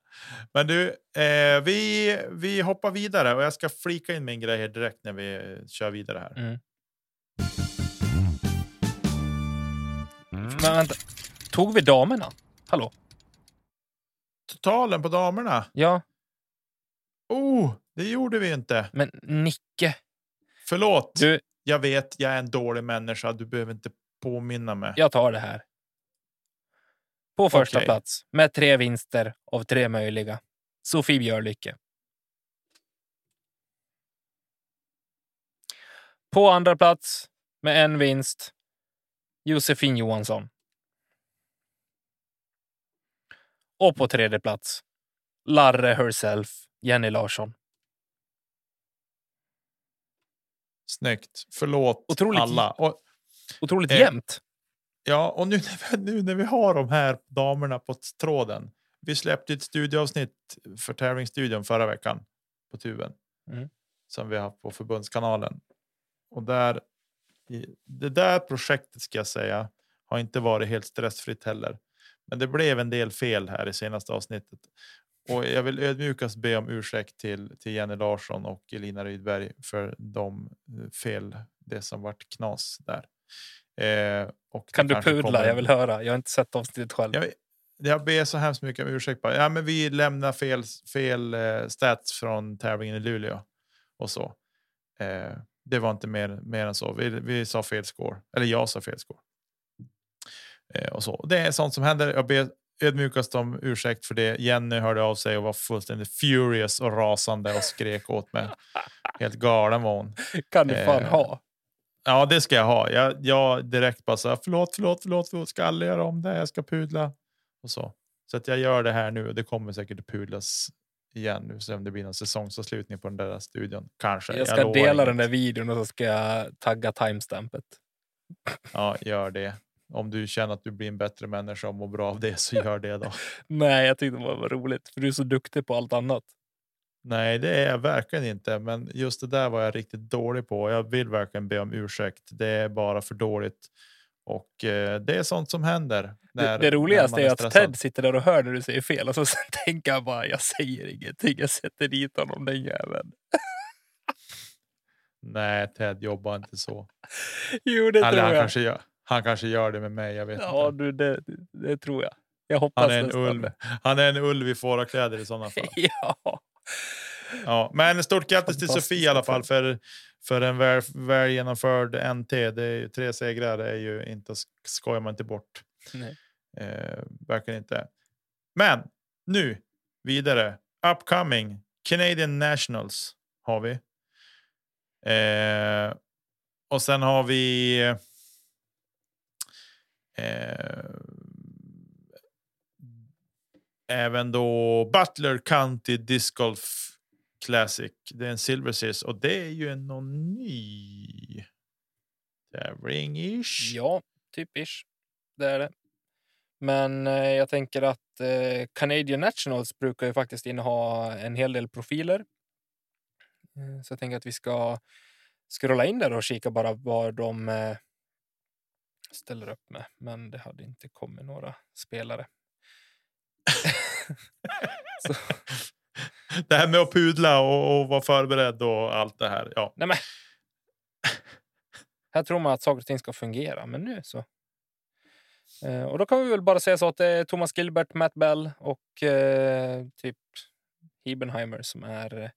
men du, eh, vi, vi hoppar vidare och jag ska flika in min grej här direkt när vi kör vidare här. Mm. Men vänta, tog vi damerna? Hallå? Totalen på damerna. Ja, Oh, det gjorde vi inte. men Nicke. Förlåt. Du, Jag vet, jag är en dålig människa. Du behöver inte påminna mig. jag tar det här. På första Okej. plats med tre vinster av tre möjliga. Sofie Björlycke. På andra plats med en vinst. Josefin Johansson. Och på tredje plats. Larre herself, Jenny Larsson. Snyggt. Förlåt Otroligt alla. Och, Otroligt Eh, jämnt. Ja, och nu, när vi- nu när vi har de här damerna på tråden. Vi släppte ett studioavsnitt för tävlingsstudion förra veckan på tuben. Mm. Som vi har på förbundskanalen. Och där, det där projektet ska jag säga har inte varit helt stressfritt heller. Men det blev en del fel här i senaste avsnittet. Och jag vill ödmjukast be om ursäkt till, till Jenny Larsson och Elina Rydberg för de eh, fel, det som vart knas där. Eh, Kan du pudla? kommer- Jag vill höra. Jag har inte sett avsnittet själv. jag, jag ber så hemskt mycket om ursäkt. Bara. Ja, men vi lämnar fel, fel eh, stats från tävlingen i Luleå och så. Eh, det var inte mer, mer än så. Vi, vi sa fel score, eller jag sa fel score. Eh, och så. Det är sånt som händer. Jag ber ödmjukast om ursäkt för det. Jenny hörde av sig och var fullständigt furious och rasande och skrek åt mig. Helt galen var hon. kan du fan eh, ha. Ja, det ska jag ha. Jag, jag direkt bara så här, förlåt, förlåt, förlåt, förlåt, ska aldrig göra om det. Jag ska pudla och så. Så att jag gör det här nu och det kommer säkert att pudlas igen nu. Så om det blir någon säsongsavslutning på den där studion. Kanske. Jag ska lovar dela inget. den där videon och så ska jag tagga timestampet. Ja, gör det. Om du känner att du blir en bättre människa och mår bra av det så gör det då. Nej, jag tyckte det var roligt. För du är så duktig på allt annat. Nej, det är jag verkligen inte. Men just det där var jag riktigt dålig på. Jag vill verkligen be om ursäkt. Det är bara för dåligt. Och eh, det är sånt som händer. Det, när- det när roligaste man är att. Ted sitter där och hör när du säger fel och så sen tänker jag bara, jag säger ingenting. Jag sätter dit honom den jäveln. Nej, Ted jobbar inte så. Jo, det Eller tror han jag. kanske, gör, han kanske gör det med mig. Jag vet Ja, inte. du, det, det tror jag. Jag hoppas Han är, en nästan ulv. det. han är en ulv i fårakläder i sådana fall. Ja. Ja, men stort grattis till Sofie i alla fall för, för en väl, väl genomförd NT. Det är ju, tre segrar är ju inte, skojar man inte bort. Nej. Eh, verkligen inte. Men nu vidare. Upcoming Canadian Nationals har vi. Eh, och sen har vi. Eh, även då Butler County Disc Golf Classic. Det är en Silver Series och det är ju en någon ny tävling ish. Ja, typisch. Det är det. Men eh, jag tänker att eh, Canadian Nationals brukar ju faktiskt inneha en hel del profiler. Eh, så jag tänker att vi ska scrolla in där och kika bara vad de eh, ställer upp med. Men det hade inte kommit några spelare. Det här med att pudla och, och vara förberedd och allt det här. Ja, nej men. Här tror man att saker och ting ska fungera, men nu så. Eh, och då kan vi väl bara säga så att det är Thomas Gilbert, Matt Bell och eh, typ Hebenheimer som är eh,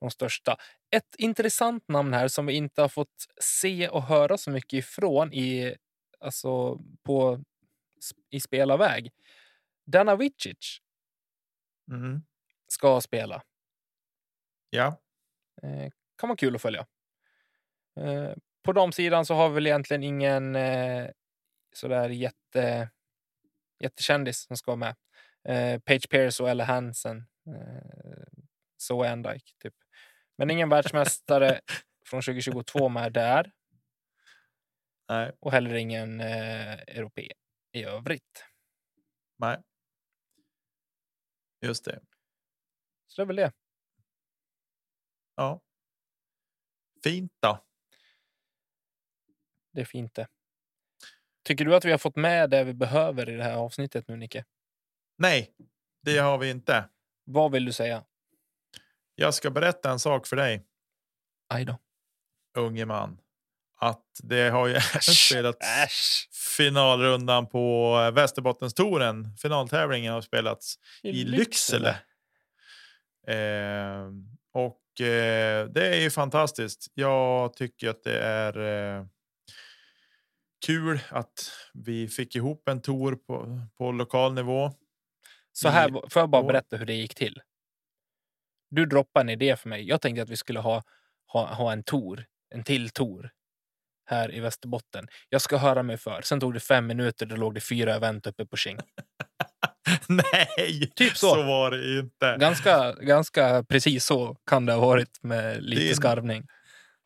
de största. Ett intressant namn här som vi inte har fått se och höra så mycket ifrån i, alltså på, i spelarväg. Dana Vicic Mhm. ska spela. ja. Eh, kan vara kul att följa. Eh, på de sidan så har vi väl egentligen ingen eh, sådär jätte jättekändis som ska vara med. Eh, Page Pierce och Ella Hansen. Eh, så en Dyke, typ. Men ingen världsmästare från 2022 med där. Nej, Och heller ingen eh, europé i övrigt. nej. Just det. Så det är väl det. Ja. Fint då. Det är fint det. Tycker du att vi har fått med det vi behöver i det här avsnittet nu, Nicke? Nej, det har vi inte. Vad vill du säga? Jag ska berätta en sak för dig, Aj då. unge man. Att det har ju spelats Äsch. Finalrundan på Västerbottenstouren. Finaltävlingen har spelats i Lycksele. Eh, och eh, det är ju fantastiskt. Jag tycker att det är eh, kul att vi fick ihop en tour på, på lokal nivå. Så här, i får jag bara berätta hur det gick till? Du droppade en idé för mig. Jag tänkte att vi skulle ha, ha, ha en tour, en till tour här i Västerbotten. Jag ska höra mig för. Sen tog det fem minuter, då låg det fyra event uppe på King. Nej, Typ så. så var det inte. Ganska, ganska precis så kan det ha varit med lite Din- skarvning.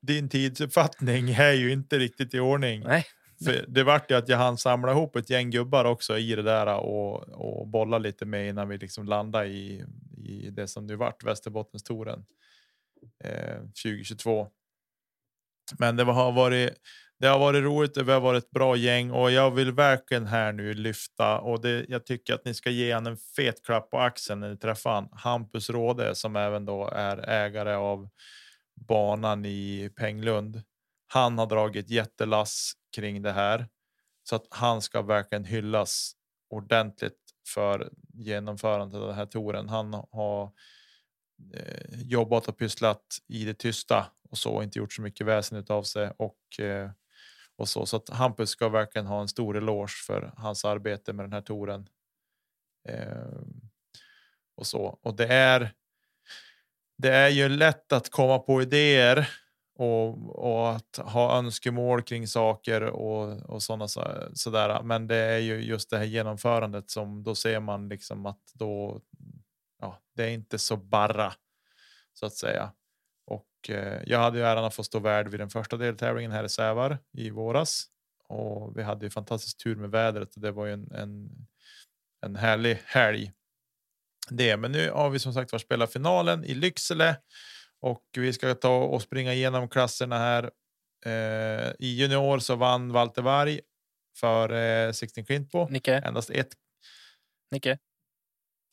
Din tidsuppfattning är ju inte riktigt i ordning. Nej, För det vart ju att jag hann samla ihop ett gäng gubbar också i det där och, och bolla lite med innan vi liksom landade i, i det som nu vart Västerbottenstouren eh, 2022. Men det har varit det har varit roligt. vi har varit ett bra gäng och jag vill verkligen här nu lyfta och det, jag tycker att ni ska ge han en fet klapp på axeln när ni träffar han. Hampus Råde som även då är ägare av banan i Penglund. Han har dragit jättelass kring det här så att han ska verkligen hyllas ordentligt för genomförandet av den här touren. Han har eh, jobbat och pysslat i det tysta och så inte gjort så mycket väsen av sig och eh, och så så att Hampus ska verkligen ha en stor eloge för hans arbete med den här touren. Eh, och så och det är. Det är ju lätt att komma på idéer och, och att ha önskemål kring saker och, och sådana sådär. Men det är ju just det här genomförandet som då ser man liksom att då. Ja, det är inte så bara så att säga. Och eh, jag hade ju äran att få stå värd vid den första deltävlingen här i Sävar i våras och vi hade ju fantastisk tur med vädret och det var ju en, en, en härlig helg. Det, men nu har vi som sagt var spelat finalen i Lycksele och vi ska ta och springa igenom klasserna här. Eh, I junior så vann Walter Varg för eh, Sixten Klintbo. Nicke, Endast ett. Nicke.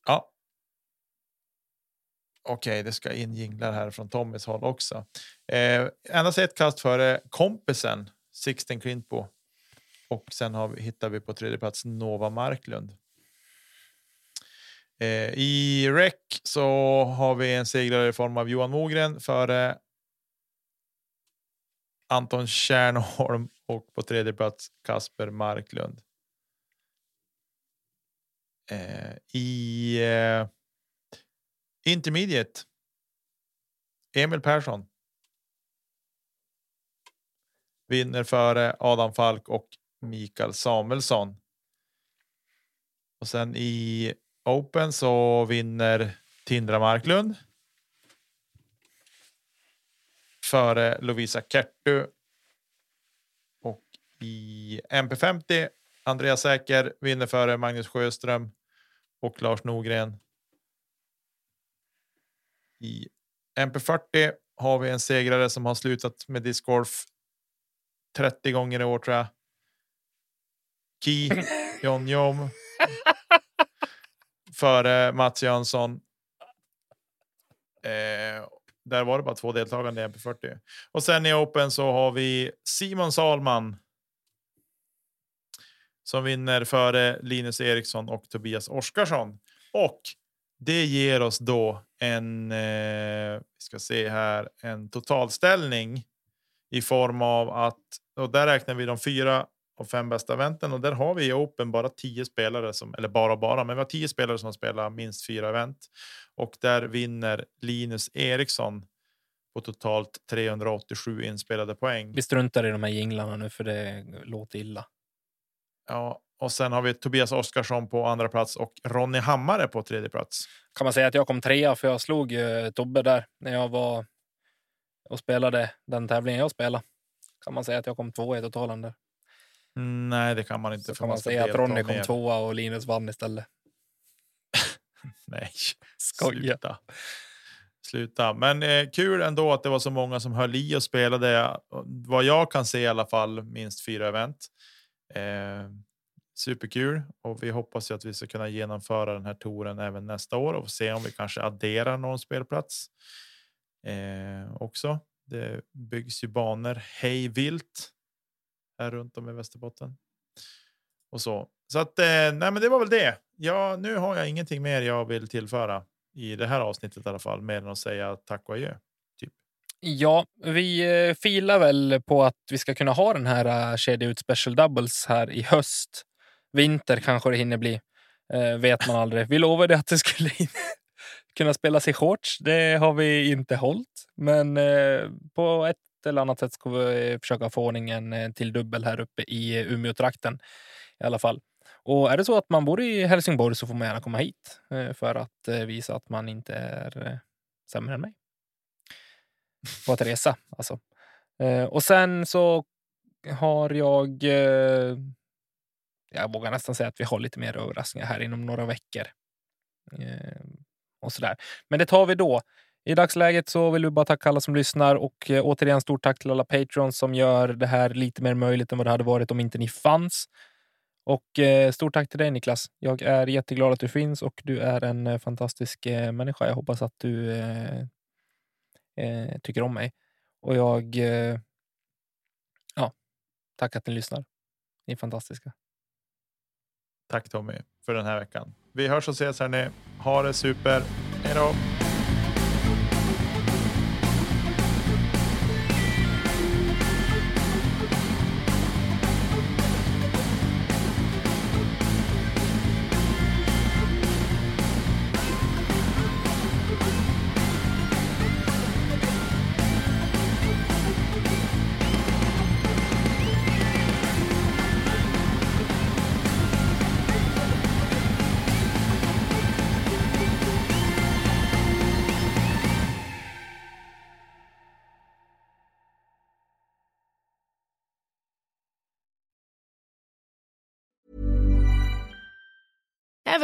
Ja. Okej, det ska in jinglar här från Tommys håll också. Eh, endast ett kast före kompisen Sixten Klintbo. Och sen har vi, hittar vi på tredje plats Nova Marklund. Eh, I rec så har vi en segrare i form av Johan Mogren före Anton Kärnholm och på tredje plats Kasper Marklund. Eh, I eh, intermediate. Emil Persson. Vinner före Adam Falk och Mikael Samuelsson. Och sen i Open så vinner Tindra Marklund. Före Lovisa Kertu. Och i MP50 Andreas Säker vinner före Magnus Sjöström och Lars Nogren. I MP40 har vi en segrare som har slutat med discgolf 30 gånger i år tror jag. Ki John Jom. Före Mats Jönsson. Eh, där var det bara två deltagande i MP40. Och sen i Open så har vi Simon Salman. Som vinner före Linus Eriksson och Tobias Oskarsson. Och det ger oss då en, eh, vi ska se här, en totalställning i form av att, och där räknar vi de fyra och fem bästa eventen och där har vi i Open bara tio spelare som, eller bara bara, men vi har tio spelare som spelar minst fyra event och där vinner Linus Eriksson på totalt 387 inspelade poäng. Vi struntar i de här jinglarna nu för det låter illa. Ja, Och sen har vi Tobias Oskarsson på andra plats och Ronny Hammare på tredje plats. Kan man säga att jag kom trea för jag slog eh, Tobbe där när jag var och spelade den tävlingen jag spelade. Kan man säga att jag kom tvåa i totalen där. Mm, nej, det kan man inte. Så kan man, säga att Ronny kom tvåa och Linus vann istället. nej, skoja. Sluta. Sluta. Men eh, kul ändå att det var så många som höll i och spelade. Vad jag kan se i alla fall minst fyra event. Eh, superkul och vi hoppas ju att vi ska kunna genomföra den här touren även nästa år och se om vi kanske adderar någon spelplats eh, också. Det byggs ju banor hej vilt här runt om i Västerbotten. Och så. Så att eh, nej, men det var väl det. Ja, nu har jag ingenting mer jag vill tillföra i det här avsnittet i alla fall, mer än att säga tack och adjö. Typ. Ja, vi eh, filar väl på att vi ska kunna ha den här eh, kedja ut special doubles här i höst. Vinter kanske det hinner bli. Eh, vet man aldrig. Vi lovade att det skulle kunna spelas i shorts. Det har vi inte hållit, men eh, på ett eller annat sätt ska vi eh, försöka få ordning en eh, till dubbel här uppe i eh, Umeå-trakten i alla fall. Och är det så att man bor i Helsingborg så får man gärna komma hit för att visa att man inte är sämre än mig på att resa. Alltså. Eh, och sen så har jag... Jag vågar nästan säga att vi har lite mer överraskningar här inom några veckor. Eh, och sådär. Men det tar vi då. I dagsläget så vill vi bara tacka alla som lyssnar och eh, återigen stort tack till alla patrons som gör det här lite mer möjligt än vad det hade varit om inte ni fanns. Och eh, stort tack till dig Niklas. Jag är jätteglad att du finns och du är en eh, fantastisk eh, människa. Jag hoppas att du eh, eh tycker om mig. Och jag... Eh, ja, tack att ni lyssnar. Ni är fantastiska. Tack Tommy för den här veckan. Vi hörs och ses hörni. Ha det super. Hej då!